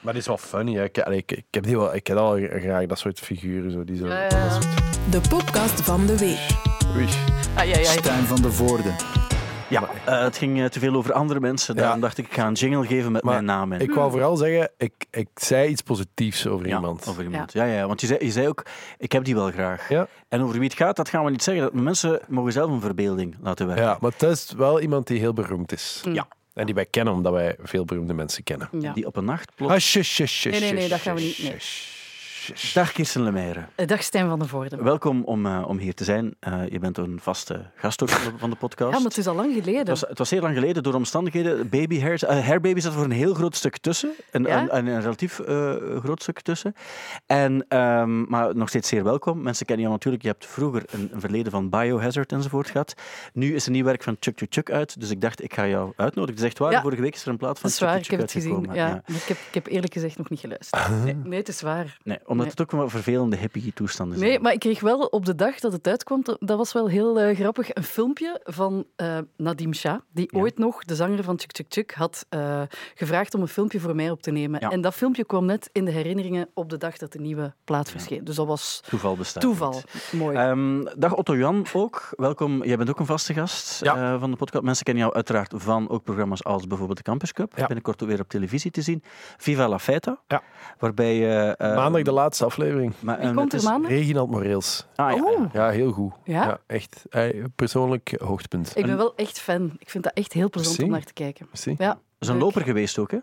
Maar die is wel funny. Hè. Ik, allee, ik, ik heb die wel, ik heb al graag dat soort figuren. Zo, die zo, Ja, ja. dat soort- De podcast van de week. Oei. Ai, ai, ai. Stijn van de Voorde. Ja, eh, het ging eh, te veel over andere mensen. Daarom Ja. dacht ik, ik ga een jingle geven met Maar mijn naam in. Ik wou vooral zeggen, ik, ik zei iets positiefs over ja, iemand. over iemand. Ja. Ja, want je zei, je zei ook, ik heb die wel graag. Ja. En over wie het gaat, dat gaan we niet zeggen. Dat mensen mogen zelf een verbeelding laten werken. Ja, maar het is wel iemand die heel beroemd is. Ja. En die wij kennen, omdat wij veel beroemde mensen kennen. Ja. Die op een nacht plots... Ah, shush, shush, shush, Nee, nee, nee, shush, dat gaan we niet, shush, nee. Dag Kirsten Lemaire. Eh, Dag Stijn van de Voorde. Welkom om, eh, om hier te zijn. Eh, je bent een vaste gast ook van de, van de podcast. Ja, maar het is al lang geleden. Het was, het was heel lang geleden door omstandigheden. Baby hair, eh, hairbaby zat voor een heel groot stuk tussen. Een, Ja? een, een, een relatief eh, groot stuk tussen. En, ehm, maar nog steeds zeer welkom. Mensen kennen jou natuurlijk. Je hebt vroeger een, een verleden van Biohazard enzovoort gehad. Nu is er nieuw werk van Chuck Chuck Chuck uit. Dus ik dacht, ik ga jou uitnodigen. Het is echt waar. Ja. Vorige week is er een plaat van dat is waar, Chuck ik heb Chuck het gezien. uitgekomen. Ja, ik, heb, ik heb eerlijk gezegd nog niet geluisterd. Nee, nee het is waar. Nee, omdat Nee. het ook wel vervelende hippie toestanden zijn. Nee, maar ik kreeg wel op de dag dat het uitkwam, dat- was wel heel eh, grappig, een filmpje van eh, Nadim Shah, die Ja. ooit nog, de zanger van Chuk Chuk Chuk, had eh, gevraagd om een filmpje voor mij op te nemen. Ja. En dat filmpje kwam net in de herinneringen op de dag dat de nieuwe plaat verscheen. Dus dat was Toeval bestaat toeval. niet. Mooi. Ehm, dag Otto Jan ook. Welkom. Jij bent ook een vaste gast Ja. eh, van de podcast. Mensen kennen jou uiteraard van ook programma's als bijvoorbeeld de Campus Cup. Ja. Binnenkort weer op televisie te zien. Viva la Feta. Ja. Waarbij je... eh, Maandag de laatste aflevering. maar, Wie eh, komt het er? Reginald Moreels. Ah, ja, ja. Oeh. Ja, heel goed. Ja? echt. Eh, persoonlijk hoogtepunt. Ik ben wel echt fan. Ik vind dat echt heel plezant om naar te kijken. Merci. Ja, Dat is een leuk. loper geweest ook, hè?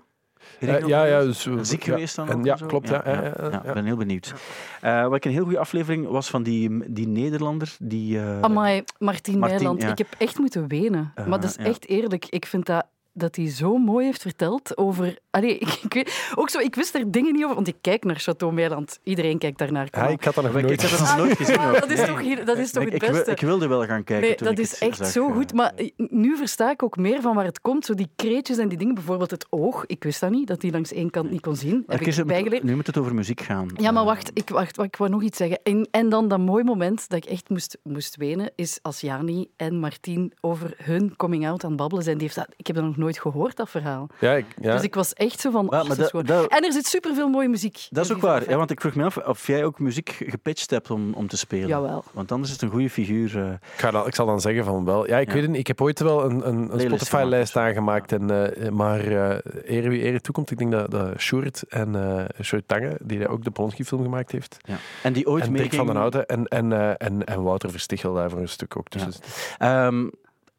Eh, ja, ja, dus, eh, Ziek ja. geweest dan En, ook ja, klopt. Ja, Ja, ja, ja, ja, ja, ja. Ik ben heel benieuwd. Eh, wat ik een heel goede aflevering was van die, die Nederlander, die... eh, Amai, Martien, ja. Ik heb echt moeten wenen. Maar dat is ja. echt eerlijk. Ik vind dat, dat hij zo mooi heeft verteld over... Allee, ik, ik weet, ook zo, ik wist er dingen niet over, want ik kijk naar Chateau Meiland. Iedereen kijkt daarnaar. Ja, ik had dat nog nooit ik dat gezien. nog nooit gezien. hoor. dat is toch, hier, dat is toch ik, het beste? ik wilde wel gaan kijken. Nee, toen dat ik is het echt zag, zo goed. Maar nu versta ik ook meer van waar het komt. Zo die kreetjes en die dingen. Bijvoorbeeld het oog. Ik wist dat niet, dat die langs één kant niet kon zien. Maar Heb Kirsten, ik bijgeleerd. Nu moet het over muziek gaan. Ja, maar wacht, ik, wacht, wacht, ik wou nog iets zeggen. En, en dan dat mooi moment dat ik echt moest, moest wenen, is als Jani en Martien over hun coming-out aan het babbelen zijn. Die heeft dat, ik heb dat nog nooit gehoord, dat verhaal. Ja, ik, ja. Dus ik was echt zo van... Ja, maar dat is dat- gewoon- dat- En er zit superveel mooie muziek. Dat is ook waar, ja, want ik vroeg me af of jij ook muziek gepitcht hebt om, om te spelen. Jawel. Want anders is het een goede figuur. eh. Ik, ga dan, ik zal dan zeggen van wel. Ja, ik Ja. weet het niet. Ik heb ooit wel een, een, een Spotify-lijst gemaakt, aangemaakt. En, eh, maar eh ere wie ere toekomt. Ik denk dat, dat Sjoerd en eh Sjoerd Tange, die daar ook de Polonski-film gemaakt heeft. Ja. En die ooit en mee van den Houten. En, en, eh, en, en Wouter Verstichel daar voor een stuk ook. Dus Ehm,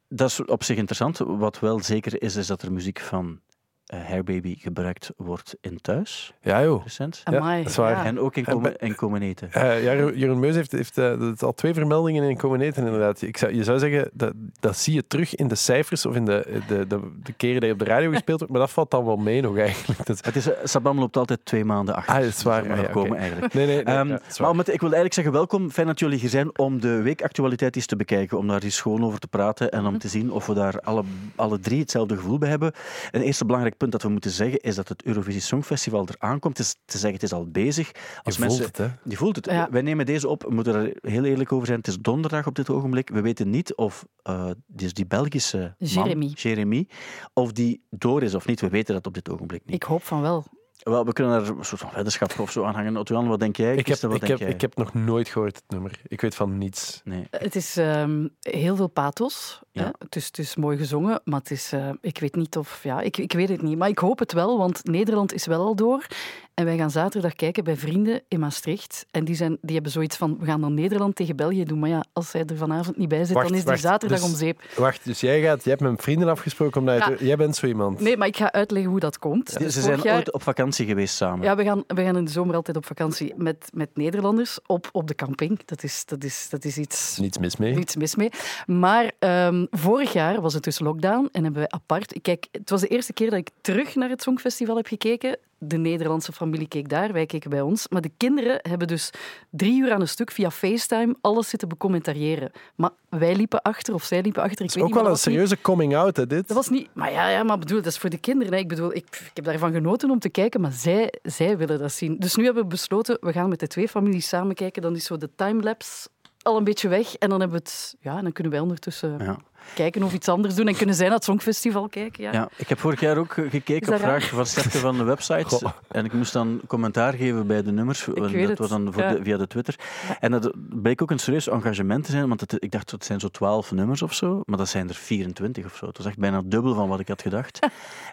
dat is op zich interessant. Wat wel zeker is, is dat er muziek van Hairbaby gebruikt wordt in thuis, ja, joh. recent. Ja, dat is waar. ja. En ook in, En Come- bij- in Comeneten. Eh, ja, Jeroen- Meus heeft, heeft eh, al twee vermeldingen in Comeneten inderdaad. Ik zou, je zou zeggen, dat, dat zie je terug in de cijfers of in de, de, de, de keren dat je op de radio gespeeld wordt, maar dat valt dan wel mee nog eigenlijk. Dat Het is, eh, Sabam loopt altijd twee maanden achter. Ah, dat is waar. Dus Ah, ja, komen eigenlijk. nee, nee, nee. Ehm, maar om het, ik wil eigenlijk zeggen welkom. Fijn dat jullie hier zijn om de weekactualiteit eens te bekijken. Om daar eens gewoon over te praten en om te zien of we daar alle, alle drie hetzelfde gevoel bij hebben. Een eerste belangrijk punt dat we moeten zeggen is dat het Eurovisie Songfestival eraan komt. Het is te zeggen, het is al bezig. Als je voelt mensen, het, hè? Je voelt het. Ja. Wij nemen deze op. We moeten er heel eerlijk over zijn. Het is donderdag op dit ogenblik. We weten niet of eh, dus die Belgische man, Jeremy. Jeremy, of die door is of niet. We weten dat op dit ogenblik niet. Ik hoop van wel. Wel, we kunnen er een soort van weddenschap of zo aan hangen. Wat denk jij? Ik heb, wat ik, denk heb, jij? ik heb nog nooit gehoord het nummer. Ik weet van niets. Nee. Het is ehm, heel veel pathos. Ja. Hè? Het, is, het is mooi gezongen, maar het is, eh, ik weet niet of... Ja, ik, ik weet het niet, maar ik hoop het wel, want Nederland is wel al door. En wij gaan zaterdag kijken bij vrienden in Maastricht. En die, zijn, die hebben zoiets van, we gaan dan Nederland tegen België doen. Maar ja, als zij er vanavond niet bij zit, Wacht, dan is die wacht, zaterdag dus- om zeep. Wacht, dus jij gaat, jij hebt met vrienden afgesproken omdat je Ja. jij bent zo iemand. Nee, maar ik ga uitleggen hoe dat komt. Ze Dus zijn vorig jaar- ooit op vakantie geweest samen. Ja, we gaan, we gaan in de zomer altijd op vakantie met, met Nederlanders op, op de camping. Dat is, dat is, dat is iets Niets mis mee. niets mis mee. Maar ehm, vorig jaar was het dus lockdown en hebben wij apart... Kijk, het was de eerste keer dat ik terug naar het Songfestival heb gekeken. De Nederlandse familie keek daar, wij keken bij ons. Maar de kinderen hebben dus drie uur aan een stuk via FaceTime alles zitten becommentariëren. Maar wij liepen achter, of zij liepen achter. Ik Het weet is ook niet, wel een dat serieuze coming-out, hè, dit. dat was niet... Maar ja, ja maar bedoel, dat is voor de kinderen. Hè. Ik bedoel, ik, ik heb daarvan genoten om te kijken, maar zij, zij willen dat zien. Dus nu hebben we besloten, we gaan met de twee families samen kijken. Dan is zo de timelapse al een beetje weg. En dan hebben we het... Ja, dan kunnen wij ondertussen... Ja. Kijken of iets anders doen. En kunnen zij naar het Songfestival kijken. Ja. Ja, ik heb vorig jaar ook eh, gekeken op vraag van Stefke van de website. Goh. En ik moest dan commentaar geven bij de nummers. weet dat het, was dan voor ja. de, via de Twitter. En dat bleek ook een serieus engagement te zijn. Want het, ik dacht, het zijn zo twaalf nummers of zo. Maar dat zijn er 24 of zo. Het was echt bijna dubbel van wat ik had gedacht.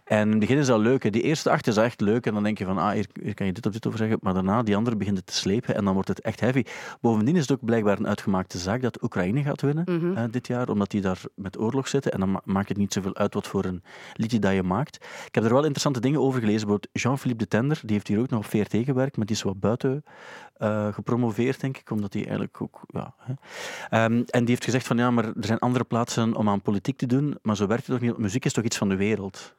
en in het begin is dat leuk. Hè. Die eerste acht is echt leuk. En dan denk je van, ah, hier, hier kan je dit of dit over zeggen. Maar daarna, die andere begint het te slepen. En dan wordt het echt heavy. Bovendien is het ook blijkbaar een uitgemaakte zaak dat Oekraïne gaat winnen Mhm. eh, dit jaar. Omdat die daar met oorlog zitten. En dan ma- maakt het niet zoveel uit wat voor een liedje dat je maakt. Ik heb er wel interessante dingen over gelezen. Bijvoorbeeld Jean-Philippe de Tender, die heeft hier ook nog op VRT gewerkt, maar die is wat buiten eh, gepromoveerd, denk ik, omdat hij eigenlijk ook... Ja, hè. Ehm, en die heeft gezegd van, ja, maar er zijn andere plaatsen om aan politiek te doen, maar zo werkt het toch niet. Muziek is toch iets van de wereld?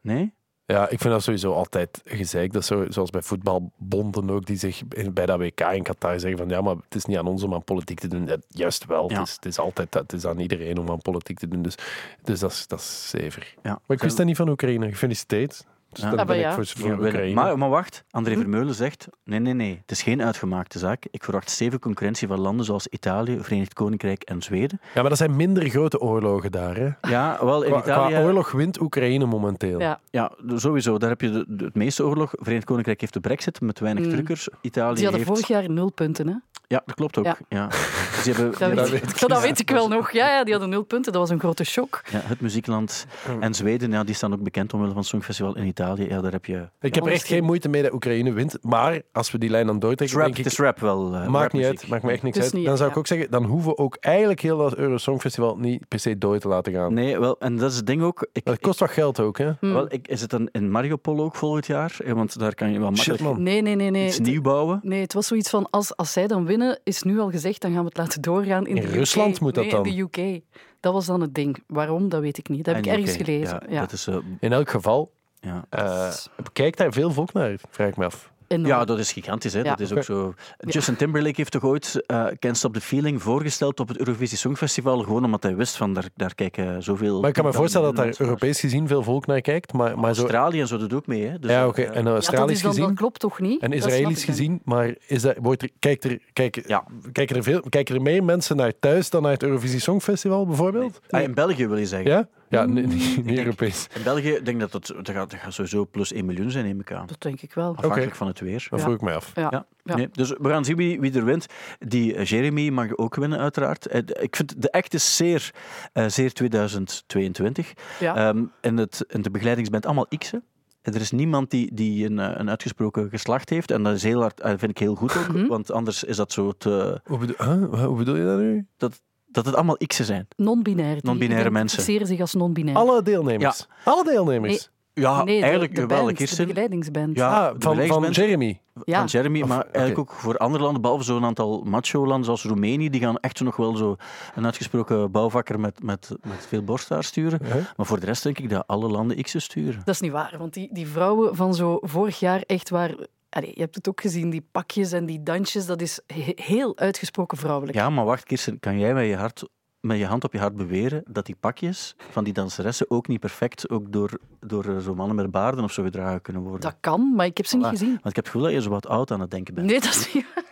Nee? Ja, ik vind dat sowieso altijd gezeik. Dat zo, zoals bij voetbalbonden ook, die zich bij dat WK in Qatar zeggen van ja, maar het is niet aan ons om aan politiek te doen. Ja, juist wel. Ja. Het, is, het is altijd dat. Het is aan iedereen om aan politiek te doen. Dus, dus dat, is, dat is zever. Ja. Maar ik wist dat niet van Oekraïne. Gefeliciteerd. Dus Ja. dan ben maar ik voor, voor. Oekraïne. Maar, maar wacht, André? Vermeulen zegt, nee, nee, nee, het is geen uitgemaakte zaak. Ik verwacht stevige concurrentie van landen zoals Italië, Verenigd Koninkrijk en Zweden. Ja, maar dat zijn minder grote oorlogen daar. Hè. Ja, wel, in Qua, Italië... qua oorlog wint Oekraïne momenteel. Ja. Ja, sowieso. Daar heb je de, de- het meeste oorlog. Verenigd Koninkrijk heeft de brexit met weinig Mm. drukkers. Italië Die hadden heeft... vorig jaar nul punten. Hè? Ja, dat klopt ook. Ja. Ja. Ze hebben Dat, ja, weet, dat ik. weet ik. Ja, dat weet ik wel nog. Ja, ja, die hadden nul punten. Dat was een grote shock. ja, het muziekland. En Zweden, ja, die staan ook bekend omwille van het Songfestival in Italië. Ja, daar heb je... Ik heb er echt geen moeite mee dat Oekraïne wint. Maar als we die lijn dan doortrekken, rap, denk ik... het is rap wel. eh, Maakt niet uit, maakt me echt niks uit. niet Dan zou ik ook zeggen, dan hoeven we ook eigenlijk heel dat Eurosongfestival niet per se door te laten gaan. Nee, wel, en dat is het ding ook. Ik, Dat kost wat geld ook, hè? Hm. wel, ik, is het dan in Mariupol ook volgend jaar? Eh, Want daar kan je wel Shit, makkelijk man. Nee, nee, nee. nee. iets nieuw bouwen. Nee, het was zoiets van, als, als zij dan winnen, is nu al gezegd, dan gaan we het laten doorgaan in, In de UK. Rusland moet dat nee, dan? in de UK. Dat was dan het ding. Waarom, dat weet ik niet. Dat heb En ik ergens gelezen. Ja, Ja, Dat is, eh, In elk geval, ja. eh kijkt daar veel volk naar, vraag ik me af. Enorm. Ja, dat is gigantisch. Hè? Ja. Dat is ook zo. Justin Timberlake heeft toch ooit eh Can't Stop the Feeling voorgesteld op het Eurovisie Songfestival, gewoon omdat hij wist van daar, daar kijken zoveel... Maar ik kan me voorstellen dat daar. Europees gezien veel volk naar kijkt. Maar, maar zo, Australië en zo doet ook mee. Hè? Dus, ja, oké. eh, En Ja, dat, Australisch is dan, dat gezien klopt toch niet? en Israëlisch gezien. Maar is dat, wordt er, kijkt er, kijken, Ja. kijken, er veel, kijken er meer mensen naar thuis dan naar het Eurovisie Songfestival bijvoorbeeld? ah, in België wil je zeggen. Ja? Ja, nee, niet, Europees. In België ik denk dat het, dat gaat, dat gaat sowieso plus 1 miljoen zijn, neem ik aan. Dat denk ik wel. Afhankelijk van het weer. Dat Ja. vroeg ik mij af. Ja. Ja. Ja. Nee, dus we gaan zien wie, wie er wint. Die eh, Jeremy mag ook winnen, uiteraard. Eh, Ik vind de act is zeer, eh, zeer 2022. Ja. Ehm, en, het, en de begeleidingsband allemaal X'en. Er is niemand die, die een, een uitgesproken geslacht heeft. En dat is heel hard, vind ik heel goed ook. Mhm. Want anders is dat zo te, Hoe bedoel, huh? Hoe bedoel je dat nu? dat het allemaal X'en zijn. Non-binair. Die Non-binaire mensen. identificeren zich als non-binair. Alle deelnemers. Alle deelnemers. Ja, nee, de- eigenlijk de, wel. band, een keer de begeleidingsband. Ja, ah, de van. Jeremy. Ja. van Jeremy, Of- maar eigenlijk ook voor andere landen, behalve zo'n aantal macho-landen zoals Roemenië, die gaan echt zo nog wel zo een uitgesproken bouwvakker met, met, met veel borsthaar sturen. Huh? Maar voor de rest denk ik dat alle landen X'en sturen. Dat is niet waar, want die, die vrouwen van zo vorig jaar echt waar... Allee, je hebt het ook gezien, die pakjes en die dansjes, dat is he- heel uitgesproken vrouwelijk. Ja, maar wacht, Kirsten, kan jij met je, hart, met je hand op je hart beweren dat die pakjes van die danseressen ook niet perfect ook door, door eh, zo mannen met baarden of zo gedragen kunnen worden? Dat kan, maar ik heb ze niet gezien. Want ik heb het gevoel dat je zo wat oud aan het denken bent. Nee, dat is niet.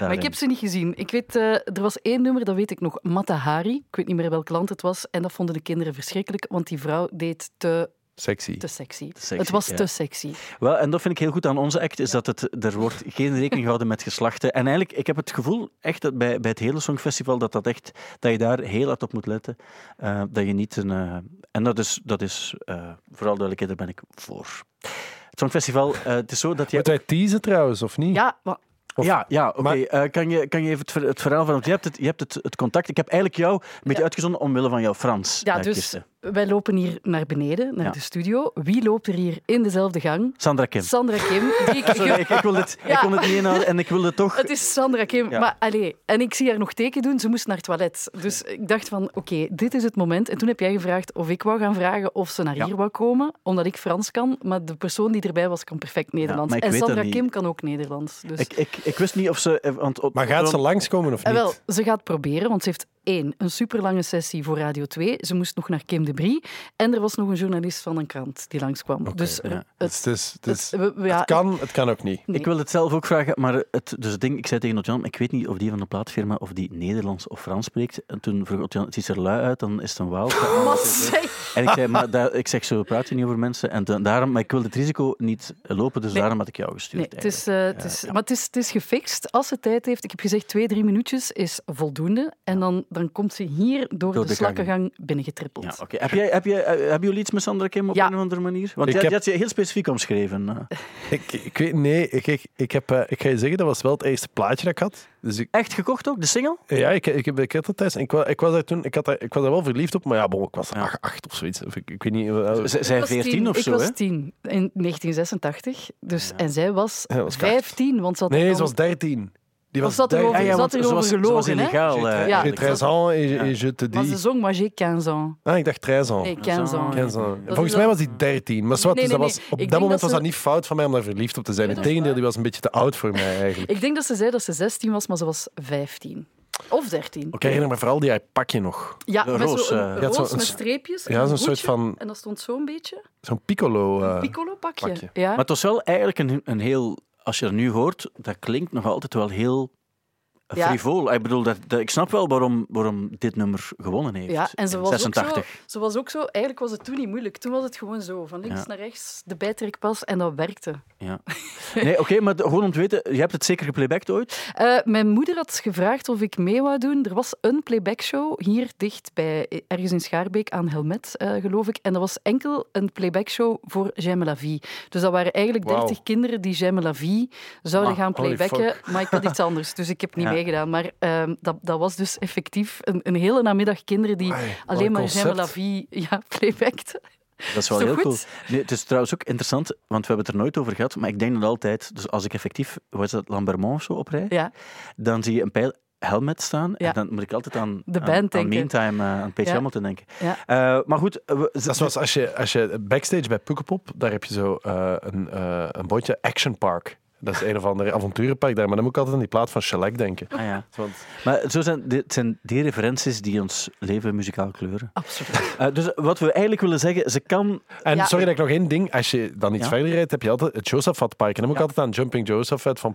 Maar ik heb ze niet gezien. Ik weet, eh, er was één nummer, dat weet ik nog, Matahari. Ik weet niet meer welk land het was. En dat vonden de kinderen verschrikkelijk, want die vrouw deed te, Sexy. te sexy. sexy, het was ja. te sexy. Wel, en dat vind ik heel goed aan onze act, is dat het, er wordt geen rekening gehouden met geslachten. En eigenlijk, ik heb het gevoel, echt, dat bij, bij het hele Songfestival, dat, dat, echt, dat je daar heel hard op moet letten. Eh, dat je niet een... eh, en dat is, dat is eh, vooral duidelijkheid, daar ben ik voor. Het Songfestival, eh, het is zo dat je... Moeten wij teasen trouwens, of niet? Ja, maar Of- ja, ja oké. Eh, kan, je, kan je even het, ver- het verhaal van... Want je hebt, het, je hebt het, het contact. Ik heb eigenlijk jou een beetje Ja. uitgezonden omwille van jouw Frans. ja dus Kirsten. Wij lopen hier naar beneden, naar Ja. de studio. Wie loopt er hier in dezelfde gang? Sandra Kim. Sandra Kim. Die ik- Sorry, ik, ik, wil het, ik kon het niet inhouden en ik wilde toch... Het is Sandra Kim. Ja. Maar allee, en ik zie haar nog teken doen. Ze moest naar het toilet. Dus ik dacht van, oké, dit is het moment. En toen heb jij gevraagd of ik wou gaan vragen of ze naar Ja. hier wou komen, omdat ik Frans kan. Maar de persoon die erbij was, kan perfect Nederlands. en Sandra. Kim kan ook Nederlands. Dus. Ik, ik, ik wist niet of ze... eh, Want, op- Maar gaat ze langskomen of En niet? wel, ze gaat proberen, want ze heeft één, een superlange sessie voor Radio 2. Ze moest nog naar Kim de Brie. En er was nog een journalist van een krant die langskwam. dus er- ja. het, Dus het, is, het, is- het- we- we- ja, het kan, het kan ook niet. nee. Ik wil het zelf ook vragen, maar het, dus het ding, ik zei tegen Otjan, ik weet niet of die van de plaatfirma of die Nederlands of Frans spreekt. En toen vroeg Otjan, het ziet er lui uit, dan is het een Waal. En ik zei, maar dat, ik zeg, zo praat je niet over mensen. En dan- daarom, maar ik wil het risico niet lopen, dus Nee. daarom had ik jou gestuurd. Nee, het is, eh, het is, Ja. Maar het is, het is gefixt. Als ze tijd heeft, ik heb gezegd twee, drie minuutjes is voldoende. En dan, dan komt ze hier door, Door de, de gang. slakkengang binnengetrippeld. Ja, oké. Heb, jij, heb, jij, eh, hebben jullie iets met Sandra Kim op Ja. een of andere manier? Want Ik jij, heb- had je heel specifiek omschreven. eh. Ik, ik weet, nee, ik, ik, ik, heb, eh, ik ga je zeggen, dat was wel het eerste plaatje dat ik had. Dus ik, Echt gekocht ook, de single? ja, ik, ik, heb- ik had dat thuis. en Ik, ik was daar toen, ik, had daar, ik was daar wel verliefd op, maar ja, bon, ik was Ja. acht, acht of zoiets. Of ik, ik weet niet. Ik Zij was 14 tien. of ik zo, was hè? tien in 1986. Dus, En zij was, Ja, dat was 15, want ze had nee, ze was dan- 13. Die was Of zat er 13. over- ja, zat erover was, was gelogen, hè? illegaal. J'ai eh, j'ai Ja. 13 ans et, je- Ja. et je te Maar ze dis. zong, maar j'ai 15 ans. Ah, ik dacht 13 ans. Nee, 15 ans. 15 ans. Dat Volgens mij was die 13. Maar zwart, Nee, dus nee, dat was, op Ik dat moment dat was dat niet fout van mij om daar verliefd op te zijn. Integendeel, die was een beetje te oud voor mij eigenlijk. Ik denk dat ze zei dat ze 16 was, maar ze was 15. Of 13. Ik herinner me vooral die haar pakje nog. Ja, De met roos, zo'n eh. een Ja, roos met streepjes. ja, zo'n soort van- En dat stond zo'n beetje. Zo'n piccolo. eh, Piccolo pakje. pakje. Ja. Maar het was wel eigenlijk een, een heel... Als je er nu hoort, dat klinkt nog altijd wel heel Ja. frivol. Ik bedoel, dat, dat- ik snap wel waarom, waarom dit nummer gewonnen heeft. Ja, en ze was, ook 86. zo, ze was ook zo... Eigenlijk was het toen niet moeilijk. Toen was het gewoon zo, van links Ja. naar rechts, de bijtrekpas, en dat werkte. Ja. Nee, oké, maar gewoon om te weten, je hebt het zeker geplaybacked ooit? Eh, mijn moeder had gevraagd of ik mee wou doen. Er was een playbackshow hier dicht bij, ergens in Schaarbeek aan Helmet, eh, geloof ik. En dat was enkel een playbackshow voor J'aime la vie. Dus dat waren eigenlijk Wauw. 30 kinderen die J'aime la vie zouden Ah, gaan playbacken. Maar ik had iets anders, dus ik heb niet Ja. Meegedaan. Maar ehm, dat, dat was dus effectief een, een hele namiddag kinderen die alleen een maar. J'aime la vie ja, playbackten. Dat is wel Zo heel goed. cool. Nee, het is trouwens ook interessant, want we hebben het er nooit over gehad, maar ik denk dat altijd, dus als ik effectief, wat is dat, Lambermont of zo oprij, Ja. dan zie je een pijl helmet staan Ja. en dan moet ik altijd aan, De aan- band aan, denken. Meantime, eh, aan Page Ja. Hamilton denken. Ja. Eh, maar goed, we- Dat is zoals als je, als je backstage bij Pukkelpop, daar heb je zo eh, een, eh een bordje Action Park. Dat is een of ander avonturenpark daar, maar dan moet ik altijd aan die plaat van Shellac denken. Ah, ja. Want, Maar zo zijn, dit zijn die referenties die ons leven muzikaal kleuren. Absoluut. Eh, dus wat we eigenlijk willen zeggen, ze kan... en Ja. sorry dat ik nog één ding, als je dan iets Ja? verder rijdt, heb je altijd het Josaphat-park. En dan moet ik Ja. altijd aan Jumping Josaphat van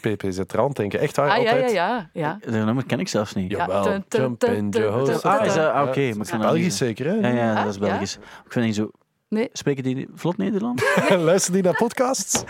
PPZ Trant denken. Echt waar, Ah, ja, altijd. ja, ja. ja. Dat nummer ken ik zelfs niet. Ja. Jawel, Jumping Josaphat. tun, Ah, is dat- ah, Ja, oké, Belgisch zeker, hè? Ja, ja, Ah, dat is ja? Belgisch. Ik vind niet zo... Nee. Spreken die vlot Nederlands? Luister die naar podcasts?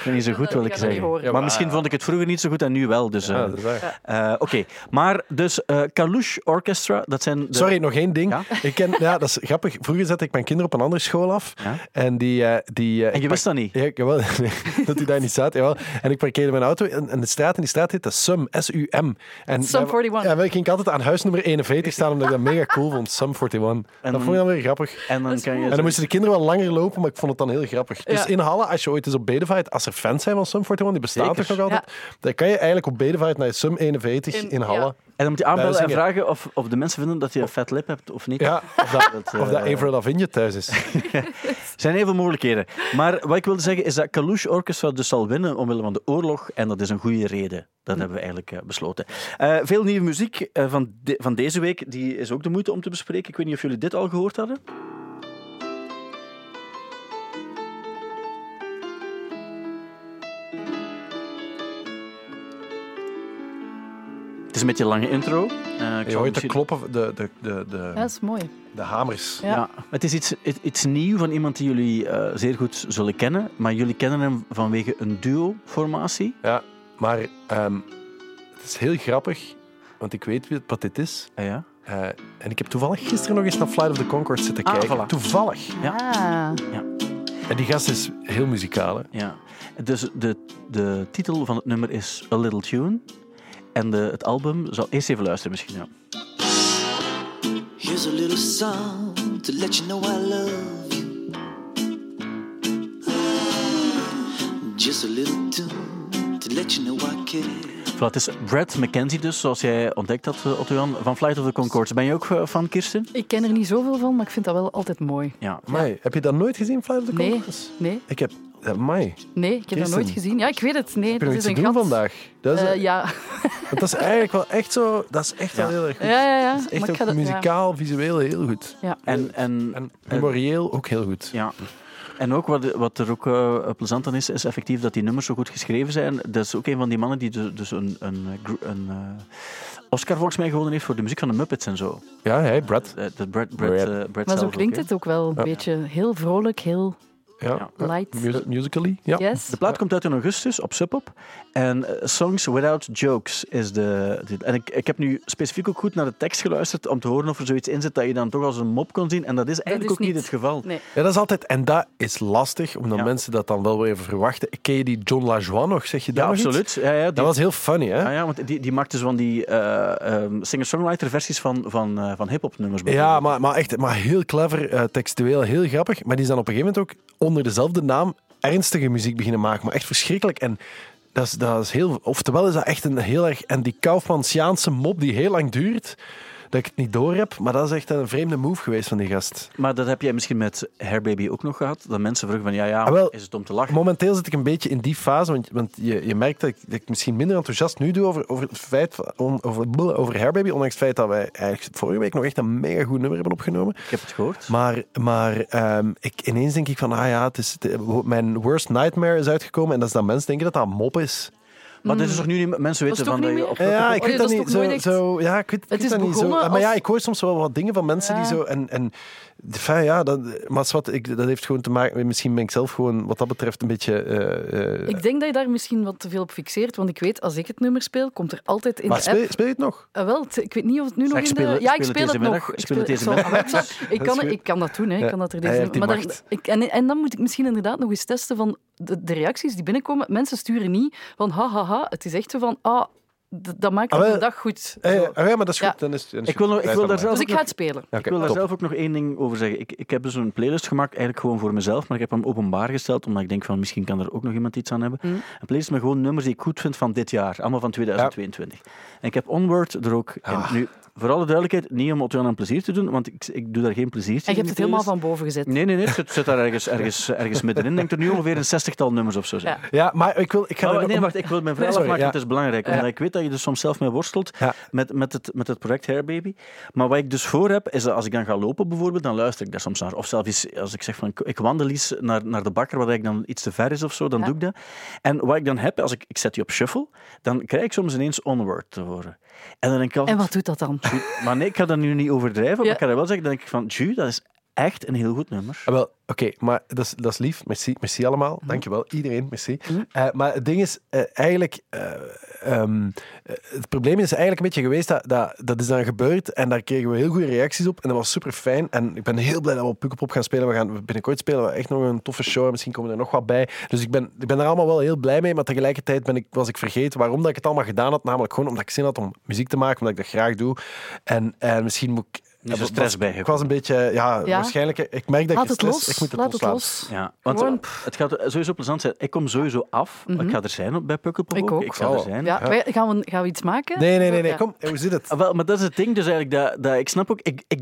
Vind niet zo goed, wil ik zeggen. horen. Ja, maar misschien vond ik het vroeger niet zo goed en nu wel. Dus, eh, Ja, eh, Oké, maar dus eh Kalush Orchestra, dat zijn... De... Sorry, nog één ding. Ja? Ik ken, ja, dat is grappig. Vroeger zette ik mijn kinderen op een andere school af. Ja? En die... eh, die eh, En je wist dat niet? Ja, ik, jawel, dat hij daar niet staat. Jawel. En ik parkeerde mijn auto in, in de straat. En die straat heette Sum, S-U-M. En Sum daar- 41. Ja, dan ging ik altijd aan huis nummer 41 staan, omdat ik dat mega cool vond. Sum 41. dat vond ik dan weer grappig. En dan kan je... En dan moesten de kinderen wel langer lopen, maar ik vond het dan heel grappig. Dus Ja. in Halle, als je ooit eens op Bedevaart, als er fans zijn van Sum 41, die bestaat Zeker. toch nog altijd, dan kan je eigenlijk op Bedevaart naar Sum 41 in, In- Halle. ja. En dan moet je aanbellen en vragen of, of de mensen vinden dat je een vet lip hebt of niet. Ja, of dat, Dat, eh, of dat Avril Lavigne thuis is. Er zijn heel veel mogelijkheden. Maar wat ik wilde zeggen is dat Kalush Orchestra dus zal winnen omwille van de oorlog. En dat is een goede reden. Dat hebben we eigenlijk eh, besloten. Eh, veel nieuwe muziek eh, van, de- van deze week. Die is ook de moeite om te bespreken. Ik weet niet of jullie dit al gehoord hadden. Is een beetje een lange intro. Eh, ik Je hoort de kloppen, de, de, de, de, Ja, dat is mooi. de hamers. Ja. Ja. het is iets, iets, iets nieuw van iemand die jullie eh, zeer goed zullen kennen. Maar jullie kennen hem vanwege een duo-formatie. Ja, maar ehm, het is heel grappig, want ik weet wie- wat dit is. Ah, ja. Eh, en ik heb toevallig gisteren nog eens naar Flight of the Conchords zitten Ah, kijken. voilà. Toevallig. Ja. Ah. En die gast is heel muzikaal. Hè? ja. Dus de, de titel van het nummer is A Little Tune. En de, het album, zal eerst even luisteren misschien. Ja. Here's a little song to let you know I love you. Just a little tune to let you know I care. Voilà, het is Brad McKenzie dus, zoals jij ontdekt had, eh, Otto-Jan, van Flight of the Conchords. Ben je ook eh, van Kirsten? Ik ken er niet zoveel van, maar ik vind dat wel altijd mooi. Ja. Amai, Heb je dat nooit gezien, Flight of the Nee. Conchords? Nee? Ik heb Amai. Nee, ik heb dat Kirsten. nooit gezien. Ja, ik weet het. Nee, Heb je dat is een te doen gat. vandaag? Dat is, Eh, ja. want dat is eigenlijk wel echt zo... Dat is echt wel heel erg goed. ja, ja, ja. Dat is echt ik ook dat- muzikaal, visueel heel goed. Ja. En, en, En memorieel ook heel goed. ja. En ook wat, wat er ook eh, plezant aan is, is effectief dat die nummers zo goed geschreven zijn. Dat is ook een van die mannen die dus, dus een, een, eh, een eh, Oscar volgens mij gewonnen heeft voor de muziek van de Muppets en zo. Ja, hij, Brad. Eh, Dat Brad, Brad, Brad. eh, Brad Maar zo ook, klinkt hè. het ook wel een Ja. beetje heel vrolijk, heel Ja. light. Mus- musically. Ja. Yes. De plaat komt uit in augustus op Sub Pop. En eh, Songs Without Jokes is de. de- en ik, ik heb nu specifiek ook goed naar de tekst geluisterd om te horen of er zoiets in zit dat je dan toch als een mop kon zien. En dat is eigenlijk is ook niet het geval. Nee. Ja, dat is altijd... En dat is lastig, omdat Ja. mensen dat dan wel weer even verwachten. Ken je die John LaJoie nog? Zeg je Ja, dat nog iets? absoluut. Ja, ja, die, Dat was heel funny, hè? ja, ja, want die, die maakte zo van die eh, ehm, singer-songwriter versies van, van, eh, van hip-hop nummers. Ja, maar, maar echt maar heel clever, eh, textueel, heel grappig. Maar die is dan op een gegeven moment ook onder dezelfde naam ernstige muziek beginnen maken. Maar echt verschrikkelijk. En dat is, dat is heel... Oftewel is dat echt een heel erg... En die Kaufmansiaanse mop die heel lang duurt, dat ik het niet door heb. Maar dat is echt een vreemde move geweest van die gast. Maar dat heb jij misschien met Hair Baby ook nog gehad. Dat mensen vragen van ja, ja, Ah, wel, is het om te lachen? Momenteel zit ik een beetje in die fase, want, want je, je merkt dat ik, dat ik misschien minder enthousiast nu doe over, over het feit, van- over, over Hairbaby, ondanks het feit dat wij eigenlijk vorige week nog echt een mega goed nummer hebben opgenomen. Ik heb het gehoord. Maar, maar ehm, ik, ineens denk ik van, ah ja, het is, het- mijn worst nightmare is uitgekomen en dat is dat mensen denken dat dat een mop is. Maar dit is toch nu niet... Mensen weten van dat je op... Ja, ik Oh, weet ja, dat niet zo. Ja, ik weet, ik Het weet is dat niet zo. Maar ja, ik hoor soms wel wat dingen van mensen die zo... En, en, enfin, ja, dat, maar wat, ik, dat heeft gewoon te maken... Misschien ben ik zelf gewoon, wat dat betreft, een beetje... eh, eh, Ik denk dat je daar misschien wat te veel op fixeert, want ik weet, als ik het nummer speel, komt er altijd in maar de speel, app... speel je het nog? Ah, wel, ik weet niet of het nu nog in speel de... het- Ja, ik speel het speel het deze nog. middag. Ik Speel het deze middag. ik zal- kan, ik kan dat doen, hè. Ik kan dat er Hij deze... maar dan, macht. ik, en, en dan moet ik misschien inderdaad nog eens testen van de, de reacties die binnenkomen. Mensen sturen niet van ha, ha, ha. Het is echt zo van, ah, dat maakt Ah, wel. een dag goed. Eh, ah ja, maar dat is Ja. goed. Dan is, dan is Ik wil, nog- ik wil daar zelf Dus ook ik ga nog- het spelen. Ja, Ik wil daar top. zelf ook nog één ding over zeggen. Ik, ik heb dus zo'n playlist gemaakt, eigenlijk gewoon voor mezelf, maar ik heb hem openbaar gesteld, omdat ik denk van misschien kan er ook nog iemand iets aan hebben. Mhm. Een playlist met gewoon nummers die ik goed vind van dit jaar, allemaal van 2022. En ik heb Onward er ook in. Ah. Nu, voor alle duidelijkheid, niet om Otto een plezier te doen, want ik, ik doe daar geen plezier En je hebt het helemaal van boven gezet. Nee, nee, nee, het zit, daar ergens, ergens, ergens middenin. Ik denk er nu ongeveer een zestigtal nummers of zo zijn. Ja. Ja, maar ik wil... Ik ga Maar nog- nee, wacht, ik wil mijn verhaal Sorry, afmaken, ja. het is belangrijk. Omdat ik weet dat je er soms zelf mee worstelt Ja. met, met, het, met het project Hair Baby. Maar wat ik dus voor heb, is dat als ik dan ga lopen bijvoorbeeld, dan luister ik daar soms naar. Of zelfs als ik zeg van, ik- ik wandel eens naar, naar de bakker, wat eigenlijk dan iets te ver is of zo, dan Ja. doe ik dat. En wat ik dan heb, als ik, ik zet die op shuffle, dan krijg ik soms ineens Onward te horen. En dan denk ik En wat doet dat dan? Maar nee, ik ga dat nu niet overdrijven, maar ik dat wel zeggen, denk ik van, Ju, dat is echt een heel goed nummer. Ah, wel, oké, maar dat is, dat is lief. Merci, merci allemaal. Dankjewel, iedereen. Merci. Eh, maar het ding is, eh, eigenlijk... eh, ehm, eh, het probleem is eigenlijk een beetje geweest dat, dat dat is dan gebeurd en daar kregen we heel goede reacties op en dat was super fijn. En ik ben heel blij dat we op Pukkelpop gaan spelen. We gaan binnenkort spelen we echt nog een toffe show en misschien komen er nog wat bij. Dus ik ben, ik ben er allemaal wel heel blij mee, maar tegelijkertijd ben ik, was ik vergeten waarom dat ik het allemaal gedaan had. Namelijk gewoon omdat ik zin had om muziek te maken, omdat ik dat graag doe. En, en misschien moet ik... Niet zo was- stress bij Ik was een beetje, ja, Ja. waarschijnlijk. Ik merk dat Laat ik het stress, los. ik moet het Laat het loslaten. Ja, want Gewoon, eh, het gaat sowieso plezant zijn. Ik kom sowieso af. Ik ga er zijn op bij Pukkelpop. Ik ook. Ik ga er Oh. zijn. Ja, wij- gaan, we, gaan we iets maken? Nee, nee, nee, nee. Ja. Kom, hoe zit het? Ah, wel, maar dat is het ding dus eigenlijk. Dat, dat, ik snap ook... Ik, ik,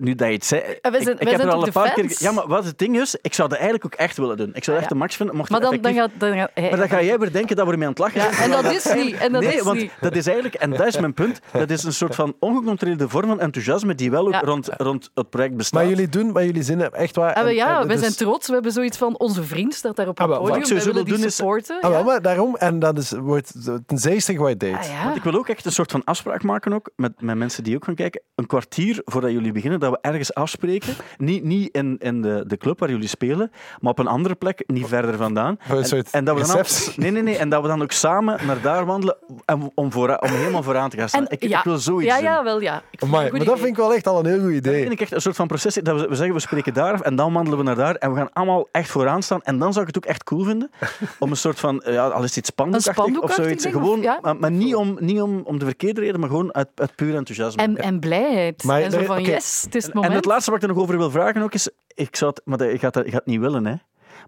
nu dat je het zei... wij ik, zijn- ik wij heb zijn er al een de paar keer... Ja, maar wat het ding is, ik zou dat eigenlijk ook echt willen doen. Ik zou Ah, echt een ja. match vinden. Mocht Maar het dan, dan gaat... Dan gaat Maar dan ga jij weer denken dat we ermee aan het lachen Ja, zijn. en dat is niet. En dat nee, is want niet. dat is eigenlijk, en dat is mijn punt, dat is een soort van ongecontroleerde vorm van enthousiasme die wel ook Ja. rond, rond het project bestaat. Maar jullie doen wat jullie zin hebben, echt waar. Ah, En- ja, en wij dus- zijn trots. We hebben zoiets van, onze vriend staat daar op Ah, het wel, wat podium. ik sowieso willen doen is- supporten. Ah, maar daarom, en dat is, wordt een. Ah, ja. Want ik wil ook echt een soort van afspraak maken ook, met, met mensen die ook gaan kijken. Een kwartier voordat jullie beginnen, dat we ergens afspreken. Niet, niet in, in de, de club waar jullie spelen, maar op een andere plek, niet verder vandaan. En dat we dan ook- nee, nee, nee. En dat we dan ook samen naar daar wandelen en om, voor, om helemaal vooraan te gaan staan. En- ik, ja. ik wil zoiets Ja, doen. ja, wel ja. Ik Amai, maar dat vind ik wel echt al een heel goed Dat idee. vind ik echt een soort van proces. Dat we, we zeggen, we spreken daar af en dan wandelen we naar daar en we gaan allemaal echt vooraan staan. En dan zou ik het ook echt cool vinden om een soort van, ja, al is iets spandoekachtig of zoiets. ding, of- Gewoon, ja. maar, maar niet, om, niet om, om de verkeerde reden, maar gewoon uit, uit puur enthousiasme. En, en blijheid. Maar en zo van, yes, het is het En het laatste wat ik er nog over wil vragen ook is, ik zou het, maar dat, je, gaat dat, je gaat het niet willen, hè.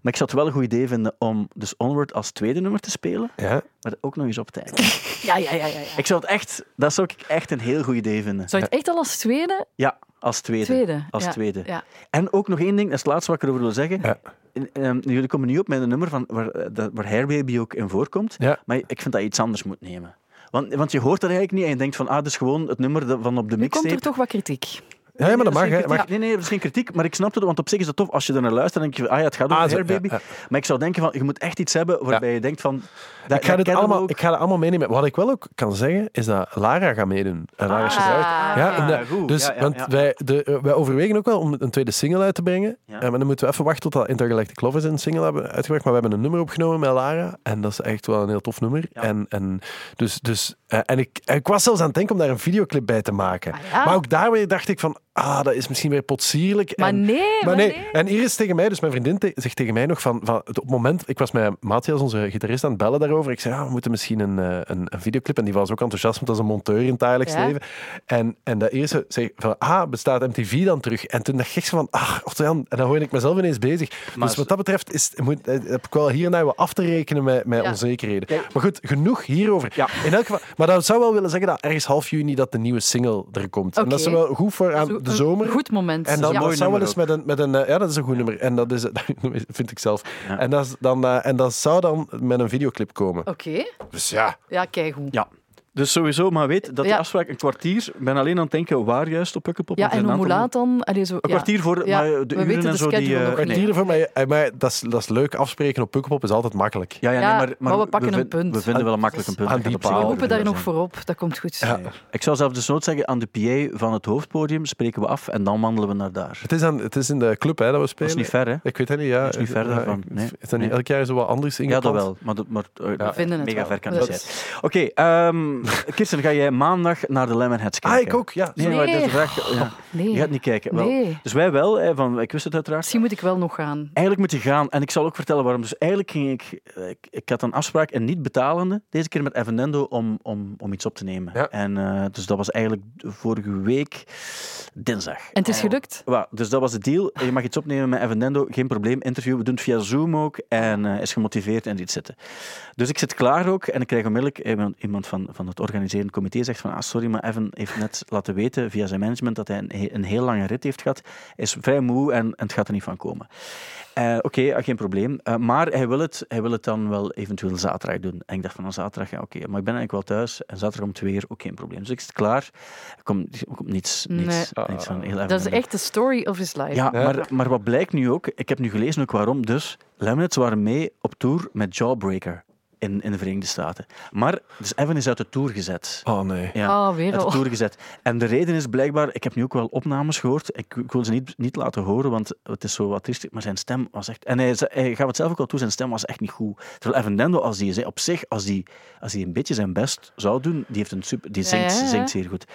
Maar ik zou het wel een goed idee vinden om dus Onward als tweede nummer te spelen, Ja. maar ook nog eens op tijd. Ja, ja, ja, ja, ja. Ik zou het echt, dat zou ik echt een heel goed idee vinden. Zou je het echt al als tweede? Ja, Als tweede. Tweede. Als ja. tweede. Ja. En ook nog één ding, dat is het laatste wat ik erover wil zeggen. Ja. In- ehm, jullie komen nu op met een nummer van, waar, eh, dat- waar Hairbaby ook in voorkomt. Ja. Maar ik vind dat je iets anders moet nemen. Want, want je hoort dat eigenlijk niet en je denkt van, ah, dat is gewoon het nummer van op de Nu komt mixtape. er toch wat kritiek. Ja, maar dat mag, hè. Mag- Nee, nee, dat is geen kritiek, maar ik snap het, want op zich is dat tof. Als je er naar luistert, dan denk je, van, ah ja, het gaat Ah, over zo, Hairbaby. ja, ja. Maar ik zou denken van, je moet echt iets hebben waarbij je denkt van... Dat, Ik ga, dat dit allemaal, ook. ik ga dat allemaal meenemen. Wat ik wel ook kan zeggen, is dat Lara gaat meedoen. En Lara Schrijver. Ja, inderdaad. goed. Dus, Ja, ja, want ja. Wij, de, eh, wij overwegen ook wel om een tweede single uit te brengen. Ja. Eh, maar dan moeten we even wachten tot dat Intergalactic Lovers een single hebben uitgebracht. Maar we hebben een nummer opgenomen met Lara. En dat is echt wel een heel tof nummer. Ja. En, en, dus, dus, eh, en ik, ik was zelfs aan het denken om daar een videoclip bij te maken. Ah, ja. Maar ook daar dacht ik van, ah, dat is misschien weer potsierlijk. Maar en, nee, maar maar nee. nee. En Iris tegen mij, dus mijn vriendin, te- zegt tegen mij nog van, van het- op het moment, ik was met Matthias, onze gitarist, aan het bellen daarover. Ik zei, ja, we moeten misschien een, eh, een, een videoclip. En die was ook enthousiast, want dat is een monteur in het dagelijks Ja. leven. En, en dat Iris zei van, ah, bestaat MTV dan terug? En toen dacht ik zo van, ah, Otto-Jan, en dan hoorde ik mezelf ineens bezig. Maar dus wat dat betreft is, moet, eh, heb ik wel hier en daar wat af te rekenen met, met Ja. onzekerheden. Maar goed, genoeg hierover. Ja. In elk geval, maar dat zou wel willen zeggen dat ergens half juni dat de nieuwe single er komt. En dat is wel goed voor aan De een zomer. Goed moment. En dan ja. dat zou wel eens met een, met een... eh, Ja, dat is een goed nummer. En dat is, vind ik zelf. Ja. En, dat is dan, eh, en dat zou dan met een videoclip komen. Oké. Dus ja. Ja, keigoed. Ja. Dus sowieso, maar weet dat die Ja. afspraak een kwartier... Ik ben alleen aan het denken waar juist op Pukkelpop. Ja, en zijn hoe een laat dan? Allee, zo, Een ja. kwartier voor Ja, maar de we uren weten en de zo. Die, eh, Een niet. kwartier voor mij. eh, Maar dat is, dat is leuk. Afspreken op Pukkelpop is altijd makkelijk. Ja, ja, nee, Ja, maar, maar we pakken een punt. We vinden wel een makkelijk een punt. Aan Dat die paal. We roepen daar nog voor op. Dat komt goed. Ja. Ik zou zelfs dus nood zeggen, aan de PA van het hoofdpodium spreken we af en dan wandelen we naar daar. Het is, aan, het is in de club hè, dat we Dat spelen. is niet ver, hè? Ik weet het niet, ja. Dat is niet ver Ja, daarvan, nee. Is dat niet elk jaar zo wat anders Ja, ingepland? dat wel. Maar, dat, maar eh, Ja. We vinden het mega wel. ver kan Dat het zijn. Oké, ehm, Kirsten, ga jij maandag naar de Lemonheads kijken? Ah, ik ook, ja. Nee, Nee. maar dat is de vraag. Ja. Nee. Je gaat niet kijken. Wel. Nee. Dus wij wel, hè, van, ik wist het uiteraard. Misschien moet ik wel nog gaan. Eigenlijk moet je gaan. En ik zal ook vertellen waarom. Dus eigenlijk ging ik... Ik, ik had een afspraak, een niet betalende, deze keer met Evanendo, om, om, om iets op te nemen. Ja. En eh, dus dat was eigenlijk vorige week dinsdag. En het is gelukt. Wel, dus dat was de deal. Je mag iets opnemen met Evanendo, geen probleem. Interview, we doen het via Zoom ook. En eh, is gemotiveerd en dit zitten. Dus ik zit klaar ook en ik krijg onmiddellijk iemand, iemand van, van het organiserend comité zegt van ah, sorry, maar Evan heeft net laten weten via zijn management dat hij een, een heel lange rit heeft gehad. Hij is vrij moe en, en het gaat er niet van komen. Eh, Oké, ja, geen probleem. Eh, maar hij wil, het, hij wil het dan wel eventueel zaterdag doen. En ik dacht van, nou, zaterdag, ja, oké. Maar ik ben eigenlijk wel thuis. En zaterdag om twee uur, ook geen probleem. Dus ik zit klaar. Er komt, komt niets, niets, Nee. niets van heel Dat is echt de story of his life. Ja. Maar, maar wat blijkt nu ook, ik heb nu gelezen ook waarom, dus Lemonheads waren mee op tour met Jawbreaker in, in de Verenigde Staten. Maar, dus Evan is uit de tour gezet. Oh, nee. Ja, Ah, weer uit de tour gezet. En de reden is blijkbaar, ik heb nu ook wel opnames gehoord, ik, ik wil ze niet, niet laten horen, want het is zo wat triestig, maar zijn stem was echt... En hij, hij gaf het zelf ook al toe, zijn stem was echt niet goed. Terwijl Evan Dendo, als die, op zich, als die, als die een beetje zijn best zou doen, die, heeft een super, die zingt, ja, ja. zingt zeer goed.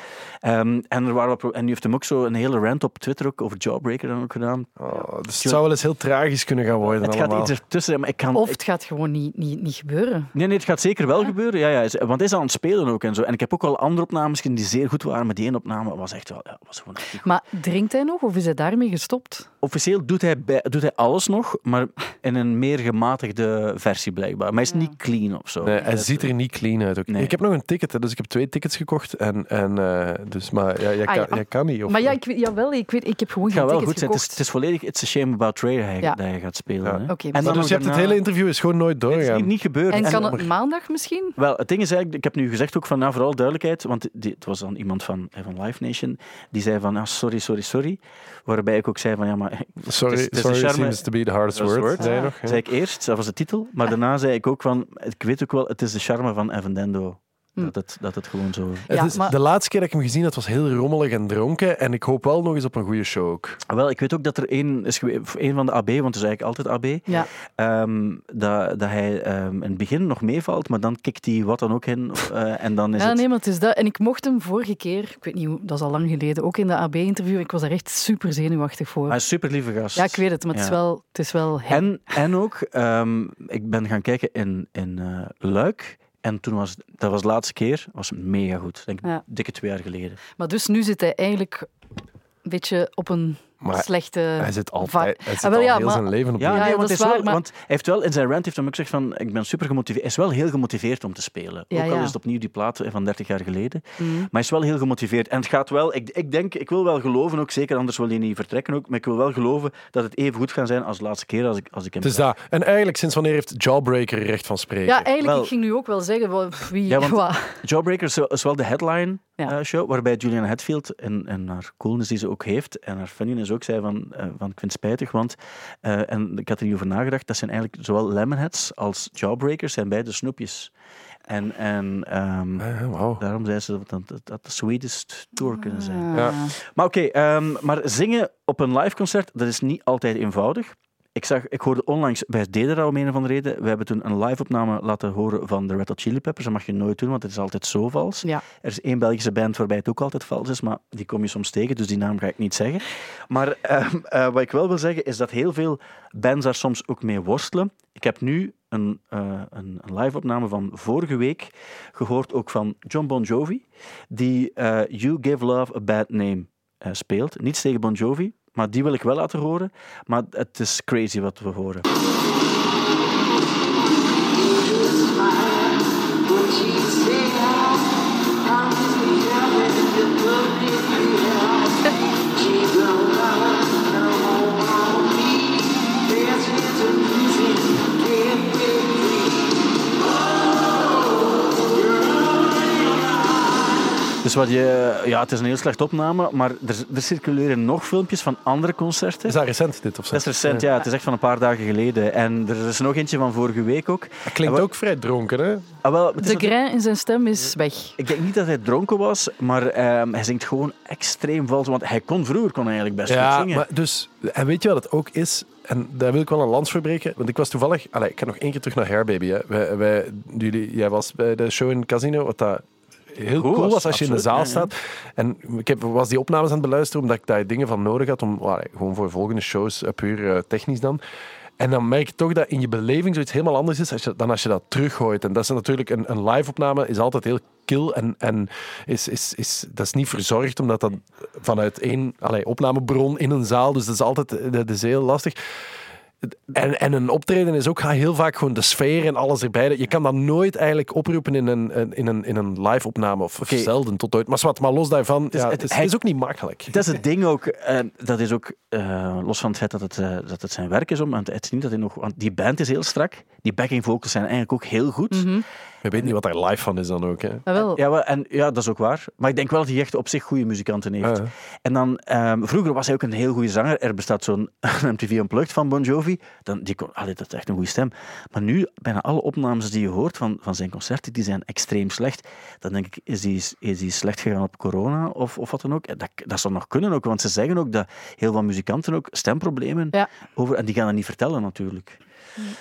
Ehm, en, er waren en nu heeft hem ook zo een hele rant op Twitter ook over Jawbreaker dan ook gedaan. Oh, dus het zou wel eens heel tragisch kunnen gaan worden Het gaat iets ertussen, maar ik kan... Of ik- het gaat gewoon niet, niet, niet gebeuren. Nee, nee, het gaat zeker wel gebeuren. Ja, ja, want hij is aan het spelen ook en zo. En ik heb ook al andere opnames gezien die zeer goed waren, maar die ene opname was echt wel... Ja, was gewoon. Maar drinkt hij nog of is hij daarmee gestopt? Officieel doet hij, bij, doet hij alles nog, maar in een meer gematigde versie blijkbaar. Maar hij is niet clean of zo. Nee, hij ziet er niet clean uit. Ook. Nee. Ik heb nog een ticket, dus ik heb twee tickets gekocht. En, en, eh, dus, maar ja, jij, Ah, kan, jij kan niet. Of, Maar ja, ik, jawel, ik, weet, ik heb gewoon Het gaat geen wel goed tickets zijn. Het is, gekocht. het is volledig It's a Shame About Ray dat hij, Ja. dat hij gaat spelen. Ja. Hè. Oké, En dan dus je hebt het hele interview is gewoon nooit Het is niet, niet gebeurd. En kan het maandag misschien? Wel, het ding is eigenlijk, ik heb nu gezegd ook van, nou, vooral duidelijkheid, want die, het was dan iemand van, eh, van Live Nation, die zei van, ah, sorry, sorry, sorry. Waarbij ik ook zei van, ja, maar... Sorry, het is- het is sorry charme- seems to be the hardest word. word. Zei je Ah. nog? Ja. zei ik eerst, dat was de titel, maar daarna zei ik ook van, ik weet ook wel, het is de charme van Evan Dendo. Hm. Dat, het, dat het gewoon zo... Het Ja, is, maar- De laatste keer dat ik hem gezien had, was heel rommelig en dronken. En ik hoop wel nog eens op een goede show ook. Ah, Wel, ik weet ook dat er één is geweest, één van de AB, want het is eigenlijk altijd AB, Ja. ehm, dat, dat hij ehm, in het begin nog meevalt, maar dan kikt hij wat dan ook in. eh, en dan is ja, het... nee, maar het is dat. En ik mocht hem vorige keer, ik weet niet hoe, dat is al lang geleden, ook in de AB-interview, ik was daar echt super zenuwachtig voor. Hij is een super lieve gast. Ja, ik weet het, maar het is wel, het is wel hem. En, en ook, ehm, ik ben gaan kijken in, in eh, Luik. En toen was, dat was de laatste keer, was mega goed. Denk ik, Ja. dikke twee jaar geleden. Maar dus nu zit hij eigenlijk een beetje op een Maar slechte... hij zit altijd, hij zit Ah, wel, al ja, heel maar- zijn leven op Ja, nee, dat want, is hij is wel, maar- want hij heeft wel in zijn rant heeft hem ook gezegd van ik ben super gemotiveerd. Hij is wel heel gemotiveerd om te spelen. Ja, ook al ja. is het opnieuw die plaat van 30 jaar geleden. Mm. Maar hij is wel heel gemotiveerd. En het gaat wel, ik, ik denk, ik wil wel geloven ook, zeker anders wil hij niet vertrekken ook, maar ik wil wel geloven dat het even goed gaat zijn als de laatste keer als ik, als ik hem Het is tref. dat. En eigenlijk, sinds wanneer heeft Jawbreaker recht van spreken? Ja, eigenlijk, Wel- ik ging nu ook wel zeggen, wie... Ja, want- wat. Jawbreaker is wel- is wel de headline Ja. eh, show, waarbij Julian Hatfield en, en haar coolness die ze ook heeft, en haar funniness ook zei van, eh, van ik vind het spijtig, want, eh, en ik had er niet over nagedacht, dat zijn eigenlijk zowel Lemonheads als Jawbreakers zijn beide snoepjes. En, en ehm, Ah, daarom zei ze dat dat, dat de sweetest tour kunnen zijn. Ja. Ah. Maar oké, ehm, maar zingen op een live concert, dat is niet altijd eenvoudig. Ik, zag, ik hoorde onlangs bij Dedera om een of andere reden, we hebben toen een live-opname laten horen van de Red Hot Chili Peppers. Dat mag je nooit doen, want het is altijd zo vals. Ja. Er is één Belgische band waarbij het ook altijd vals is, maar die kom je soms tegen, dus die naam ga ik niet zeggen. Maar ehm, eh, wat ik wel wil zeggen, is dat heel veel bands daar soms ook mee worstelen. Ik heb nu een, eh, een, live-opname van vorige week gehoord, ook van John Bon Jovi, die eh, You Give Love a Bad Name speelt. Niets tegen Bon Jovi, maar die wil ik wel laten horen. Maar het is crazy wat we horen. Dus wat je, ja, het is een heel slecht opname, maar er, er circuleren nog filmpjes van andere concerten. Is dat recent, dit? Of zo? Dat is recent, ja. Het is echt van een paar dagen geleden. En er is nog eentje van vorige week ook. Hij klinkt ook vrij dronken, hè? Ah, wel, De grain in zijn stem is weg. ik denk niet dat hij dronken was, maar ehm, hij zingt gewoon extreem vals. Want hij kon vroeger kon hij eigenlijk best goed Ja, zingen. maar dus... En weet je wat het ook is? En daar wil ik wel een lans voor breken. Want ik was toevallig... Allee, ik ga nog één keer terug naar Hair Baby. Hè. Wij, wij, jullie, jij was bij de show in het casino, wat dat heel cool was, was als je in de zaal ja, staat. En ik heb, was die opnames aan het beluisteren, omdat ik daar dingen van nodig had. Om, gewoon voor volgende shows, eh, puur eh, technisch dan. En dan merk je toch dat in je beleving zoiets helemaal anders is als je, dan als je dat teruggooit. En dat is natuurlijk een, een live-opname, is altijd heel kil en, en is, is, is, dat is niet verzorgd, omdat dat vanuit één allee, opnamebron in een zaal, dus dat is altijd dat is heel lastig. En, en een optreden is ook heel vaak gewoon de sfeer en alles erbij. Je kan dat nooit eigenlijk oproepen in een, in een, in een live-opname, of, of Oké. zelden tot ooit. Maar, zwart, maar los daarvan, is- ja, het- is, hij- het is ook niet makkelijk. Dat is het ding ook. eh, dat is ook, eh, los van het feit dat het, eh, dat het zijn werk is om. Want het is niet dat hij nog. Want die band is heel strak. Die backing vocals zijn eigenlijk ook heel goed. Mhm. Je weet niet wat daar live van is dan ook. Hè. Ah, wel. Ja, wel, en, ja, dat is ook waar. Maar ik denk wel dat hij echt op zich goede muzikanten heeft. Ja. En dan, ehm, vroeger was hij ook een heel goede zanger. Er bestaat zo'n MTV Unplugged van Bon Jovi. Dan, die kon, allee, dat is echt een goede stem. Maar nu, bijna alle opnames die je hoort van, van zijn concerten, die zijn extreem slecht. Dan denk ik, is die, is die slecht gegaan op corona of, of wat dan ook? Dat, dat zou nog kunnen ook, want ze zeggen ook dat heel veel muzikanten ook stemproblemen Ja. over... En die gaan dat niet vertellen natuurlijk.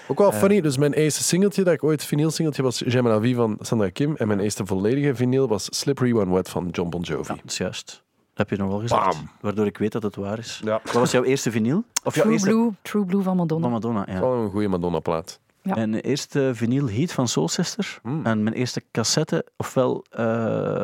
Ook wel funny, dus mijn eerste singeltje dat ik ooit vinyl singeltje was la vie van Sandra Kim en mijn eerste volledige vinyl was Slippery When Wet van John Bon Jovi. Ja, dat is juist. Dat heb je nog wel gezegd. Bam. Waardoor ik weet dat het waar is. Ja. Wat was jouw eerste vinyl? Of jouw True eerste... Blue, True Blue van Madonna. Van Madonna, ja. Wel een goede Madonna-plaat. Ja. Mijn eerste vinyl heat van Soul Sister. Hmm. En mijn eerste cassette, ofwel uh,